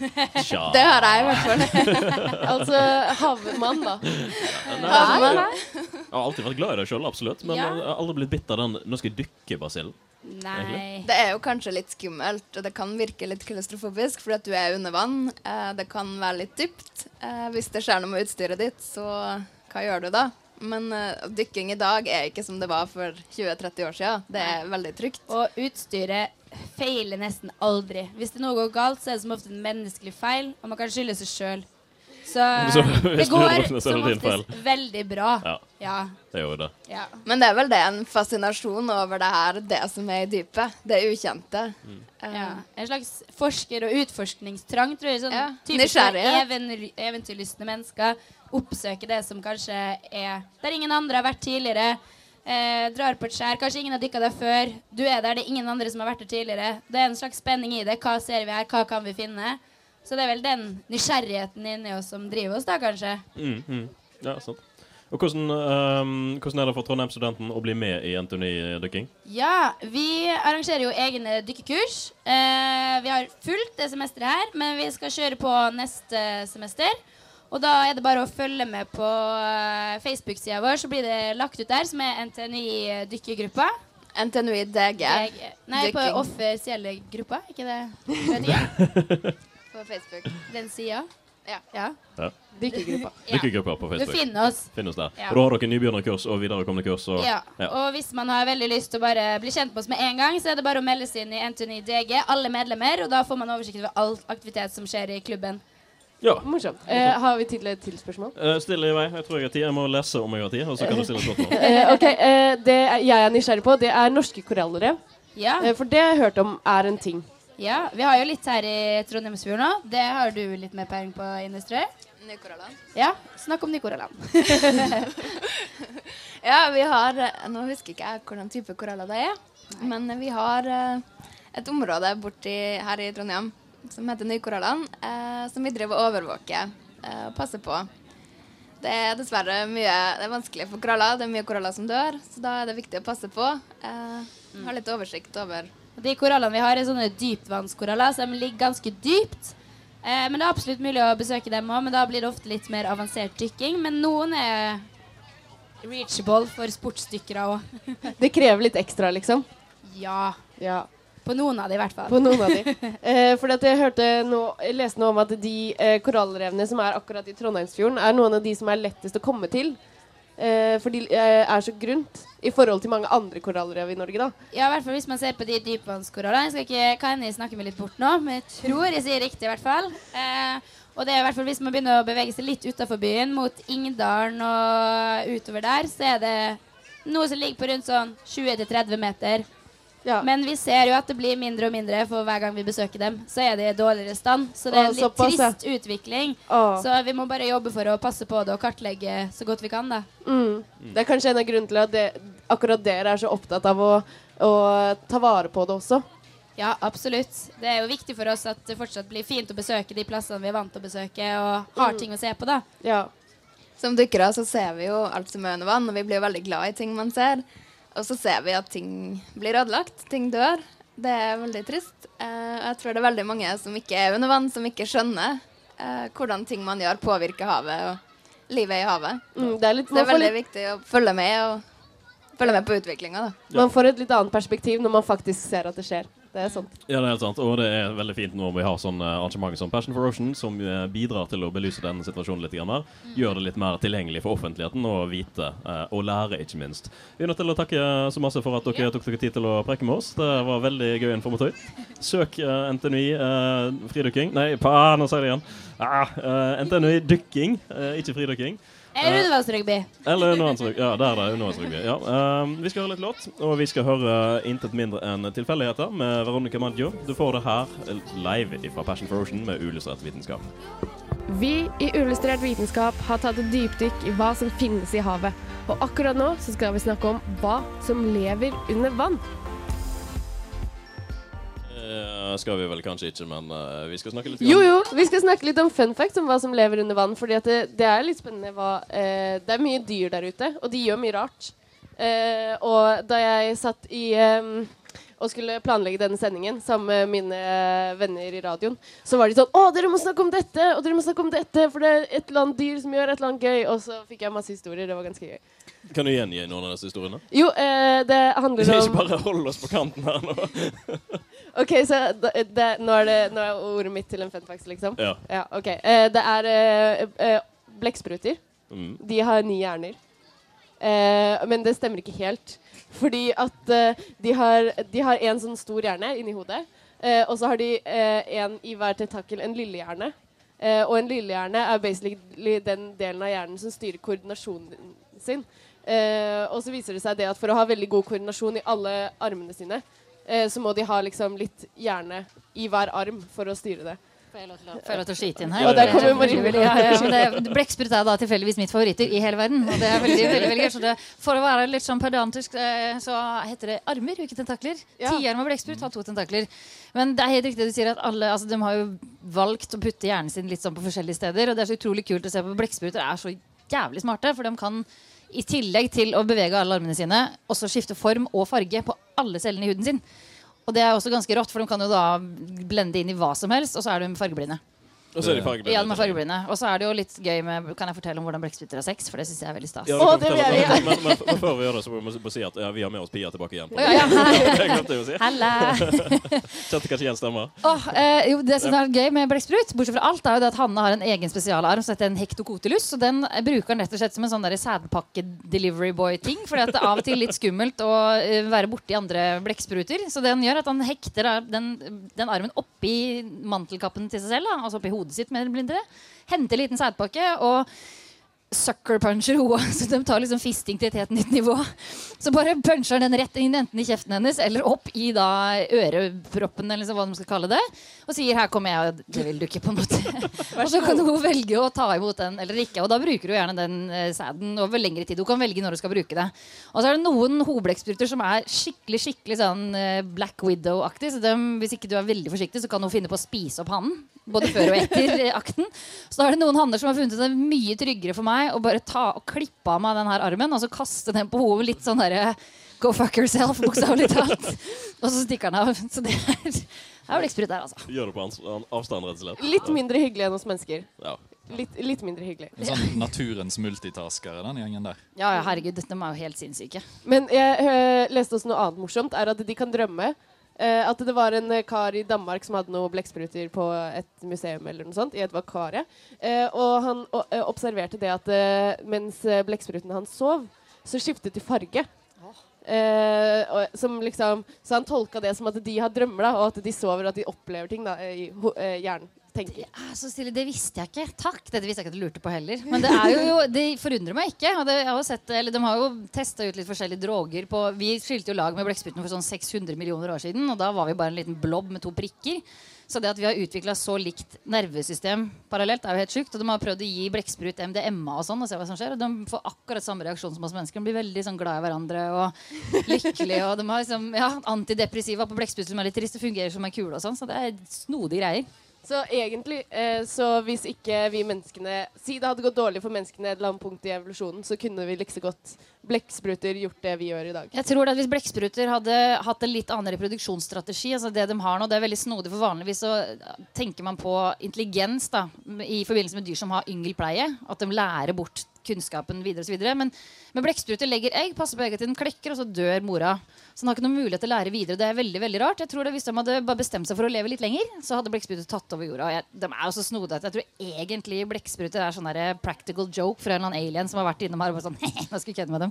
Ja. Det har jeg i hvert fall. altså havmann, da. Nei, Havmann. Nei. Jeg har alltid vært glad i det sjøl, absolutt. Men Ja. jeg har aldri blitt bitt av den 'nå skal jeg dykke'-basillen. Egentlig. Det er jo kanskje litt skummelt, og det kan virke litt klaustrofobisk fordi at du er under vann. Eh, det kan være litt dypt. Eh, hvis det skjer noe med utstyret ditt, så hva gjør du da? Men uh, dykking i dag er ikke som det var for 20-30 år siden. Det er veldig trygt. Og utstyret feiler nesten aldri. Hvis det noe går galt, så er det som ofte en menneskelig feil, og man kan skylde seg sjøl. Så, Så det går som oftest veldig bra. Ja. Ja. Det gjør jo det. Ja. Men det er vel det en fascinasjon over det her, det som er i dypet. Det ukjente. Eh, Ja. En slags forsker- og utforskningstrang, tror jeg. Sånn Ja, typisk even, eventyrlystne mennesker. Oppsøke det som kanskje er der ingen andre har vært tidligere. Eh, drar på et skjær. Kanskje ingen har dykka der før. Du er der, det er ingen andre som har vært der tidligere. Det er en slags spenning i det. Hva ser vi her? Hva kan vi finne? Så det er vel den nysgjerrigheten inni oss som driver oss, da, kanskje. Mm, mm. Ja, sant. Og hvordan, um, hvordan er det for Trondheim-studenten å bli med i NTNU-dykking? Ja, vi arrangerer jo egne dykkekurs. Eh, vi har fullt det semesteret her, men vi skal kjøre på neste semester. Og da er det bare å følge med på uh, Facebook-sida vår, så blir det lagt ut der, som er NTNI dykkergruppa. NTNUI DG. Nei, på offisielle gruppa, ikke det? På Facebook. Den sida. Ja. Ja. Dykkergruppa. Dykkergruppa på Du finner oss. Finner oss der. Ja. Og da har dere nybegynnerkurs og viderekomne kurs. Og, Ja. ja. Og hvis man har veldig lyst til å bare bli kjent med oss med en gang, så er det bare å melde seg inn i NTNI DG, alle medlemmer, og da får man oversikt over all aktivitet som skjer i klubben. Ja. Morsomt. Eh, har vi tid til et til spørsmål? Eh, Still i vei. Jeg tror jeg har tid. Jeg må lese om jeg har tid, og så kan du stille spørsmål. Eh, ok, eh, Det jeg er nysgjerrig på, det er norske korallrev. Ja. Eh, for det jeg har jeg hørt om er en ting. Ja, vi har jo litt her i Trondheimsfjorden nå. Det har du litt mer peiling på, Ines, tror jeg. Ja, snakk om nykorallene. Ja, vi har Nå husker ikke jeg hvordan type koraller det er, men vi har eh, et område borti her i Trondheim som heter Nykorallene, eh, som vi driver og overvåker eh, og passer på. Det er dessverre mye Det er vanskelig for koraller. Det er mye koraller som dør, så da er det viktig å passe på. Eh, Ha litt oversikt over De korallene vi har, er sånne dypvannskoraller, så de ligger ganske dypt. Eh, men det er absolutt mulig å besøke dem òg, men da blir det ofte litt mer avansert dykking. Men noen er reachable for sportsdykkere òg. Det krever litt ekstra, liksom. ja. Ja. På noen av de, i hvert fall. På noen av de. Eh, fordi at jeg hørte noe, jeg leste nå om at de eh, korallrevene som er akkurat i Trondheimsfjorden, er noen av de som er lettest å komme til. Eh, for de eh, er så grunt i forhold til mange andre korallrev i Norge, da. Ja, i hvert fall hvis man ser på de dypvannskorallene. Jeg skal ikke, kan jeg snakker meg litt bort nå, men jeg tror jeg sier riktig, i hvert fall. Eh, og det er i hvert fall hvis man begynner å bevege seg litt utafor byen, mot Ingdalen og utover der, så er det noe som ligger på rundt sånn 20-30 meter. Men vi ser jo at det blir mindre og mindre for hver gang vi besøker dem. Så er det i dårligere stand. Så det er en litt såpass, trist utvikling. Å. Så vi må bare jobbe for å passe på det og kartlegge så godt vi kan, da. Mm. Det er kanskje en av grunnene til at det, akkurat dere er så opptatt av å, å ta vare på det også. Ja, absolutt. Det er jo viktig for oss at det fortsatt blir fint å besøke de plassene vi er vant til å besøke, og har Mm. ting å se på, da. Ja. Som dykkere så ser vi jo alt som er under vann, og vi blir jo veldig glad i ting man ser. Og så ser vi at ting blir ødelagt, ting dør. Det er veldig trist. Eh, jeg tror det er veldig mange som ikke er under vann, som ikke skjønner eh, hvordan ting man gjør, påvirker havet og livet i havet. Mm, det er litt- det er veldig litt- viktig å følge med, og følge med på utviklinga. Man får et litt annet perspektiv når man faktisk ser at det skjer. Det er sant. Ja, det er helt sant. Og det er veldig fint når vi har sånne arrangement som Passion for Ocean, som eh, bidrar til å belyse denne situasjonen litt. Grann, her. Gjør det litt mer tilgjengelig for offentligheten å vite, eh, og lære, ikke minst. Vi er nødt til å takke så masse for at dere tok dere tid til å preke med oss. Det var veldig gøy informatøy. Søk uh, NTNUI eh, fridykking Nei, pa, nå sier jeg det igjen. Ah, eh, NTNUI dykking, eh, ikke fridykking. Eller Eh, undervannsrugby. eller undervannsrugby. Ja, der er det undervannsrugby. Ja. ehm, vi skal høre litt låt, og vi skal høre intet mindre enn Tilfeldigheter med Veronica Maggio. Du får det her live fra Passion for Ocean med uillustrert vitenskap. Vi i Illustrert vitenskap har tatt et dypdykk i hva som finnes i havet. Og akkurat nå så skal vi snakke om hva som lever under vann. Eh, skal vi vel kanskje ikke, men uh, vi skal snakke litt Jo, jo, vi skal snakke litt om fun facts om hva som lever under vann. Fordi det, det er litt spennende hva uh, Det er mye dyr der ute, og de gjør mye rart. Og da jeg satt i um, og skulle planlegge denne sendingen sammen med mine venner i radioen, så var de sånn Å, dere må snakke om dette! Og dere må snakke om dette, for det er et eller annet dyr som gjør et eller annet gøy. Og så fikk jeg masse historier. Det var ganske gøy. Kan du gjengi noen av disse historiene? Jo, eh, det handler om Ikke bare hold oss på kanten her nå. OK, så det, det, nå, er det, nå er ordet mitt til en fun liksom? Ja. ok. Eh, det er eh, eh, blekkspruter. Mm. De har ni hjerner. Eh, men det stemmer ikke helt. Fordi at eh, de har De har en sånn stor hjerne inni hodet. Eh, og så har de eh, en i hver tentakel en lillehjerne. Eh, og en lillehjerne er basically den delen av hjernen som styrer koordinasjonen sin. Eh, og så viser det seg det at for å ha veldig god koordinasjon i alle armene sine, eh, så må de ha liksom litt hjerne i hver arm for å styre det. Får jeg lov til å, skyte inn her? Ja, der kommer Marie. Ja, ja, men Blekksprut er da tilfeldigvis mitt favoritter i hele verden. Og det er veldig, veldig, veldig gøy. Så det, for å være litt sånn pedantisk, eh, så heter det armer, ikke tentakler. Tieren med blekksprut har to tentakler. Men det er helt riktig det du sier at alle altså, De har jo valgt å putte hjernen sin litt sånn på forskjellige steder. Og det er så utrolig kult å se på blekkspruter er så jævlig smarte. For de kan i tillegg til å bevege alle armene sine, også skifte form og farge på alle cellene i huden sin. Og det er også ganske rått, for de kan jo da blende inn i hva som helst, og så er de fargeblinde. Og så er de fargeblinde. Ja, de er fargeblinde. Og så er det jo litt gøy med Kan jeg fortelle om hvordan blekkspruter har sex? For det syns jeg er veldig stas. Ja, du kan fortelle oss- men, men, men før vi gjør det, så må vi si at ja, vi har med oss Pia tilbake igjen. Ja, ja. det glemte jeg å si. Kjente kanskje igjen stemmer. Oh, eh, jo, det som er gøy med blekksprut, bortsett fra alt, er jo det at Hanne har en egen spesialarm som heter en hektokotilus. Og den eh, bruker han rett og slett som en sånn sædpakke-delivery boy-ting. For det er av og til litt skummelt å eh, være borti andre blekkspruter. Så det han gjør, at han hekter den, den armen oppi mantelkappen til seg selv, da, altså oppi hodet sitt, mer eller mindre. Hente en liten sædpakke og sucker puncher hoa. Så de tar liksom fisting til et helt nytt nivå. Så bare puncher den rett inn enten i kjeften hennes eller opp i da øreproppen, eller liksom hva de skal kalle det. Og sier 'her kommer jeg, og det vil du ikke', på en måte. og så kan hun velge å ta imot den eller ikke. Og da bruker hun gjerne den eh, sæden over lengre tid. Hun kan velge når hun skal bruke det. Og så er det noen hovedblekkspruter som er skikkelig skikkelig sånn eh, Black Widow-aktig. Så dem, hvis ikke du er veldig forsiktig, så kan hun finne på å spise opp hannen. Både før og etter akten. Så da er det noen hanner som har funnet det mye tryggere for meg å bare ta og klippe av meg den her armen og så kaste den på hodet litt sånn derre Go fuck yourself, bokstavelig talt. Og så stikker den av. Så det er, det er blekksprut der, altså. Gjør det på avstand, rett og slett. Litt mindre hyggelig enn hos mennesker. Ja. Litt, litt mindre hyggelig. En sånn naturens multitaskere, den gjengen der. Ja, ja, herregud, de er jo helt sinnssyke. Men jeg øh, leste også noe annet morsomt. Er at de kan drømme at det var en eh, kar i Danmark som hadde noen blekkspruter på et museum eller noe sånt, i et vakarie. Eh, og han eh, observerte det at eh, mens eh, blekkspruten hans sov, så skiftet de farge. Eh, og, som liksom, så han tolka det som at de har drømmer, da, og at de sover og at de opplever ting da, i ho eh, hjernen. Tenker. er Så stille, Det visste jeg ikke. Takk. Dette visste jeg ikke at du lurte på heller. Men det, er jo, det forundrer meg ikke. Og det, har sett, eller de har jo testa ut litt forskjellige droger på Vi skilte jo lag med blekkspruten for sånn 600 millioner år siden. Og da var vi bare en liten blobb med to prikker. Så det at vi har utvikla så likt nervesystem parallelt, er jo helt sjukt. Og de har prøvd å gi blekksprut MDMA og sånn, og se hva som skjer. Og de får akkurat samme reaksjon som oss mennesker. De blir veldig sånn glad i hverandre og lykkelige. Og de har liksom, ja, antidepressiva på blekksprut som er litt trist, det fungerer som en kule og sånn. Så det er snodige greier. Så egentlig, eh, så hvis ikke vi menneskene Si det hadde gått dårlig for menneskene et eller annet punkt i evolusjonen, så kunne vi like godt blekkspruter gjort det vi gjør i dag. Jeg tror at Hvis blekkspruter hadde hatt en litt annen reproduksjonsstrategi altså det de har nå, det er veldig snodig, for vanligvis så tenker man på intelligens da, i forbindelse med dyr som har yngelpleie. At de lærer bort kunnskapen videre osv. Men men blekkspruter legger egg, passer på egget til den klekker, og så dør mora. Så han har ikke noen mulighet til å lære videre. Det er veldig veldig rart. Jeg tror det Hvis de hadde bare bestemt seg for å leve litt lenger, så hadde blekkspruter tatt over jorda. Jeg, de er jo så snodige at jeg tror egentlig blekkspruter er sånn der practical joke fra en eller annen alien som har vært innom her og bare sånn Nå skal jeg kødde med dem.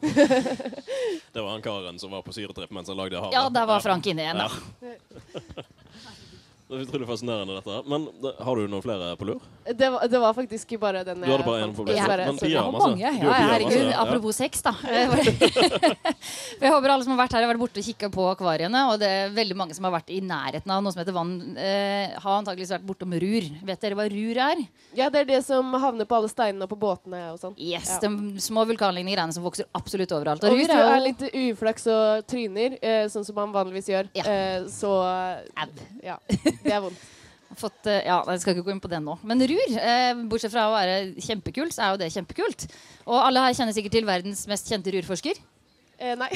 Det var han karen som var på syretripp mens han lagde havet. Ja, der var Frank inne igjen, da. Det er utrolig fascinerende, dette. her. Men det, har du noen flere på lur? Det var, det var faktisk bare den Du hadde bare en på fant, Ja. Men Pia Jeg har masse. mange. Du Ja, herregud, masse. Ja. apropos sex, da. Jeg håper alle som har vært her, har vært borte og kikka på akvariene. Og det er veldig mange som har vært i nærheten av noe som heter vann. Eh, har antakeligvis vært bortom rur. Vet dere hva rur er? Ja, det er det som havner på alle steinene og på båtene og sånn. Yes, Ja. De små vulkanlignende greiene som vokser absolutt overalt. Og Og hvis du er er litt uflaks og tryner, eh, sånn som man vanligvis gjør, eh, så Ja. Det er vondt. Fått, eh, ja, Jeg skal ikke gå inn på det nå. Men rur, eh, bortsett fra å være kjempekult, så er jo det kjempekult. Og alle her kjenner sikkert til verdens mest kjente rurforsker. Eh, nei.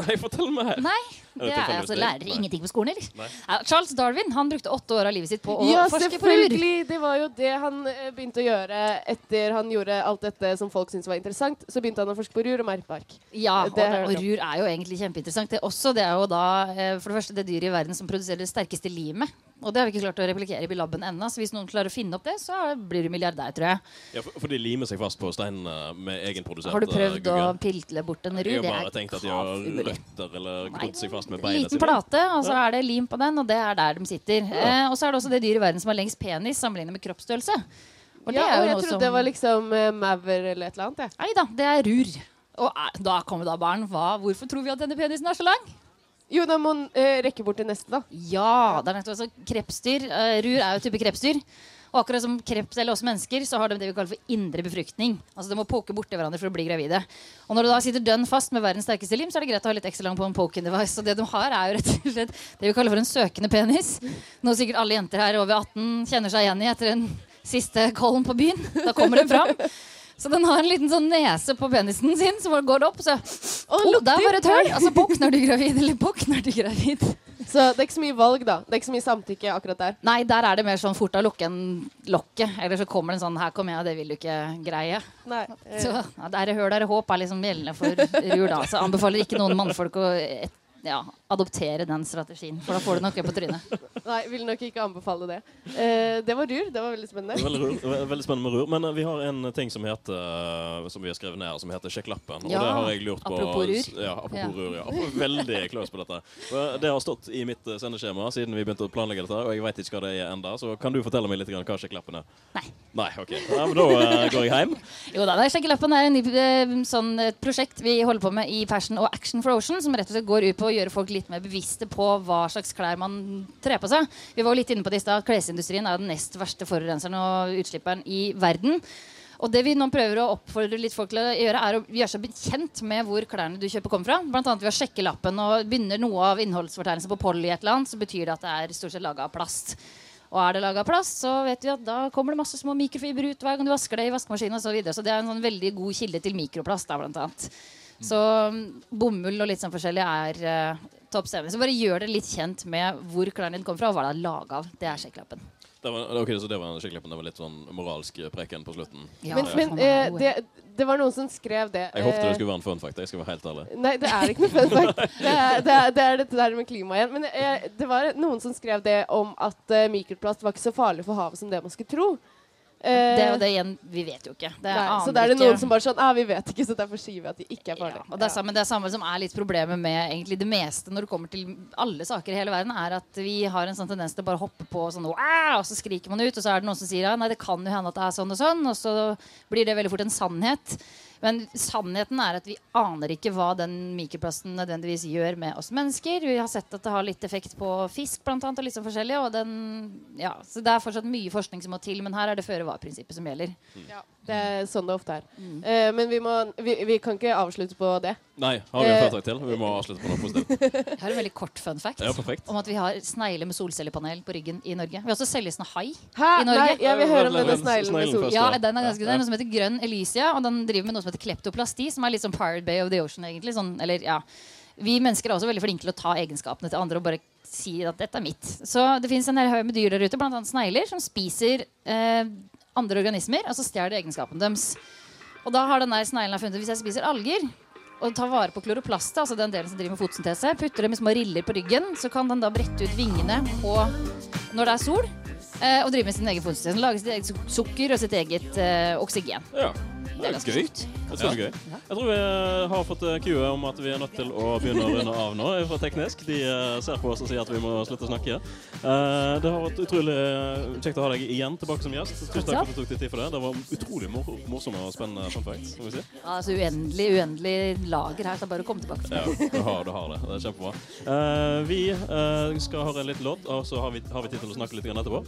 Nei, fortell meg. Nei, det er altså lærere lærer ingenting på skolen, eller? Nei. Ja, Charles Darwin han brukte åtte år av livet sitt på å Ja, forske på rur. selvfølgelig! Det var jo det han eh, begynte å gjøre etter han gjorde alt dette som folk syntes var interessant. Så begynte han å forske på rur og merkebark. Ja, og, Det og rur er jo egentlig kjempeinteressant. Det, er også, det er jo da eh, for det første det dyret i verden som produserer det sterkeste limet. Og det har vi ikke klart å replikere i laben ennå, så hvis noen klarer å finne opp det, så blir du milliardær, tror jeg. Ja, for, for de limer seg fast på steinene med egenprodusert Har du prøvd uh, å piltle bort en rur? Jeg har Det bare er tenkt at de har røtter eller grodd seg fast med beina liten plate, og så er det lim på den, og det er der de sitter. Ja. Eh, og så er det også det dyret i verden som har lengst penis sammenlignet med kroppsstørrelse. Og det ja, er og jo jeg noe trodde som det var liksom eh, maur eller et eller annet. Nei da, det er rur. Og eh, da kommer da barn. Hva? Hvorfor tror vi at denne penisen er så lang? Jo, da må man eh, rekke bort til neste, da. Ja, det er nettopp altså, krepsdyr. eh, rur er jo type krepsdyr. Og akkurat som kreps eller oss mennesker, så har de det vi kaller for indre befruktning. Altså De må poke borti hverandre for å bli gravide. Og når du da sitter dønn fast med verdens sterkeste lim, så er det greit å ha litt ekstra lang på en poking device. Og det de har, er jo rett og slett det vi kaller for en søkende penis. Noe sikkert alle jenter her over 18 kjenner seg igjen i etter den siste kollen på byen. Da kommer den fram. Så den har en liten sånn nese på penisen sin som går opp. Så oh, der var et hull! Altså, bukner du gravid, eller bukner du gravid? Så det er ikke så mye valg, da. Det er ikke så mye samtykke akkurat der. Nei, der er det mer sånn fort lukke enn lokket. Eller så kommer det en sånn 'her kommer jeg, det vil du ikke greie'. Nei, eh. Så ja, der er høl, der er håp er liksom gjeldende for rur, da. Så anbefaler ikke noen mannfolk å et, ja, adoptere den strategien, for da får du noe på trynet. Nei, vil nok ikke anbefale det. Eh, det var rur. Det var veldig spennende. Veldig, rur, veldig spennende med rur. Men eh, vi har en ting som heter eh, Som vi har skrevet ned her, som heter Sjekk lappen. Ja, og det har jeg lurt på. apropos rur. Ja, apropos Ja. rur. Ja. Veldig close på dette. Det har stått i mitt eh, sendeskjema siden vi begynte å planlegge dette, og jeg veit ikke hva det er enda. Så kan du fortelle meg litt grann hva Sjekk lappen er? Nei. Nei, ok. Ja, men da uh, går jeg hjem. Jo da, det er Sjekkelappen er en ny, eh, sånn, et prosjekt vi holder på med i Passion og Action for Ocean, som rett og slett går ut på å gjøre folk litt mer bevisste på hva slags klær man trer på seg. Vi var jo litt inne på det i stad. Klesindustrien er den nest verste forurenseren og utslipperen i verden. Og det vi nå prøver å oppfordre litt folk til å gjøre, er å gjøre seg bekjent med hvor klærne du kjøper, kommer fra. Blant annet ved å sjekke lappen. Og begynner noe av innholdsfortegnelsen på annet, så betyr det at det er stort sett laga av plast. Og er det laga av plast, så vet vi at da kommer det masse små mikrofiber ut hver gang du vasker det i vaskemaskinen osv. Så, videre. så det er en sånn veldig god kilde til mikroplast. da, blant annet. Så mm, bomull og litt sånn forskjellig er uh, topp stemning. Så bare gjør dere litt kjent med hvor klærne dine kommer fra, og hva det er laga av. Det er sjekklappen. Det var, okay, så det var en det var litt sånn moralsk preken på slutten. men men eh, det, det var noen som skrev det. Jeg håpet det eh, skulle være en fun fact. Jeg skal være helt ærlig. Nei, det er ikke noe fun fact. Det er, det er, det er dette der med klima igjen. Men eh, det var noen som skrev det om at eh, mikroplast var ikke så farlig for havet som det man skulle tro. Eh, Det jo det igjen, vi vet jo ikke. Det nei, så da er det ikke. noen som bare sånn ah, Vi vet ikke, så derfor sier vi at de ikke er farlige. Og det er samme, det er samme som er litt problemet med egentlig det meste når det kommer til alle saker i hele verden, er at vi har en sånn tendens til å bare hoppe på sånn og så skriker man ut, og så er det noen som sier ja, nei, det kan jo hende at det er sånn og sånn, og så blir det veldig fort en sannhet. Men sannheten er at vi aner ikke hva den mikroplasten nødvendigvis gjør med oss mennesker. Vi har sett at det har litt effekt på fisk blant annet, og litt sånn forskjellig. Og den, ja, så det er fortsatt mye forskning som må til, men her er det føre-var-prinsippet som gjelder. Ja, det er sånn det ofte er. Eh, men vi, må, vi, vi kan ikke avslutte på det. Nei, har vi en Eh, fun fact til? Vi må avslutte på noe positivt. Jeg har en veldig kort fun fact Ja, om at vi har snegler med solcellepanel på ryggen i Norge. Vi har også selgelsen hai Hæ? i Norge. Nei, jeg vil høre om denne sneglen med sol. Ja, den er ganske, det er noe som heter grønn Elysia, og den driver med noe som heter kleptoplasti, som er litt sånn Pirate Bay of the Ocean, egentlig. Sånn, eller, ja. Vi mennesker er også veldig flinke til å ta egenskapene til andre og bare si at dette er mitt. Så det fins en hel haug med dyr der ute, bl.a. snegler, som spiser eh, andre organismer, og så stjeler egenskapene deres. Og da har denne sneglen funnet hvis jeg spiser alger og tar vare på kloroplastet, altså den delen som driver med fotosyntese, putter dem i små riller på ryggen, så kan den da brette ut vingene på når det er sol, eh, og drive med sin egen fotosyntese. Lager sitt eget suk- sukker og sitt eget eh, oksygen. Ja. Det er ganske. Det er gøy. Jeg tror vi eh, har fått eh, cue om at vi er nødt til å begynne å runde av nå fra Teknisk. De eh, ser på oss og sier at vi må slutte å snakke. Eh, Det har vært utrolig eh, kjekt å ha deg igjen tilbake som gjest. Tusen takk for at du tok deg tid for det. Det var utrolig mor morsomme og spennende fun facts. Si. Ja, altså uendelig, uendelig lager her, så bare kom tilbake. Ja, du har, du har det. Det er kjempebra. Eh, vi eh, skal høre en liten låt, og så har vi, har vi tid til å snakke litt etterpå.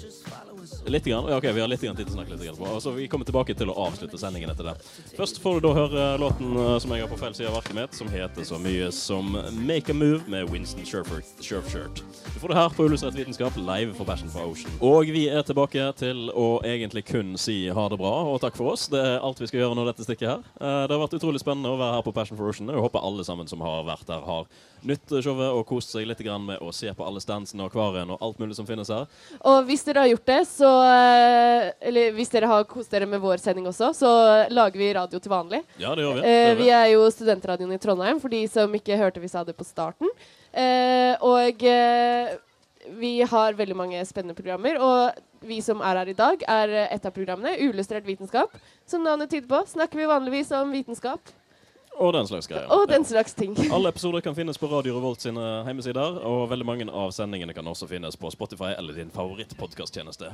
Litt grann? Ja, ok, vi har litt grann tid til å snakke litt etterpå. Og så vi kommer tilbake til å avslutte sendingen etter det. Først får du da høre låten eh, som jeg har på feil side av arket mitt, som heter så mye som Make a Move med Winston Shurfshirt. Du får det her på Illustrert vitenskap live for Passion for Ocean. Og vi er tilbake til å egentlig kun si ha det bra og takk for oss. Det er alt vi skal gjøre når dette stikket her. Eh, Det har vært utrolig spennende å være her på Passion for Ocean. Jeg håper alle sammen som har vært der, har nytt showet og kost seg litt med å se på alle standsene og akvariene og alt mulig som finnes her. Og hvis dere har gjort det, så eh, Eller hvis dere har kost dere med vår sending også, så lager vi radio til vanlig. Ja, det gjør vi. Eh, Det gjør vi er jo studentradioen i Trondheim, for de som ikke hørte vi sa det på starten. Eh, og eh, vi har veldig mange spennende programmer. Og vi som er her i dag, er et av programmene, Uillustrert vitenskap. Som navnet tyder på, snakker vi vanligvis om vitenskap Og den slags greier. og den slags ting. Alle episoder kan finnes på Radio Revolt sine hjemmesider, og veldig mange av sendingene kan også finnes på Spotify eller din favorittpodkasttjeneste.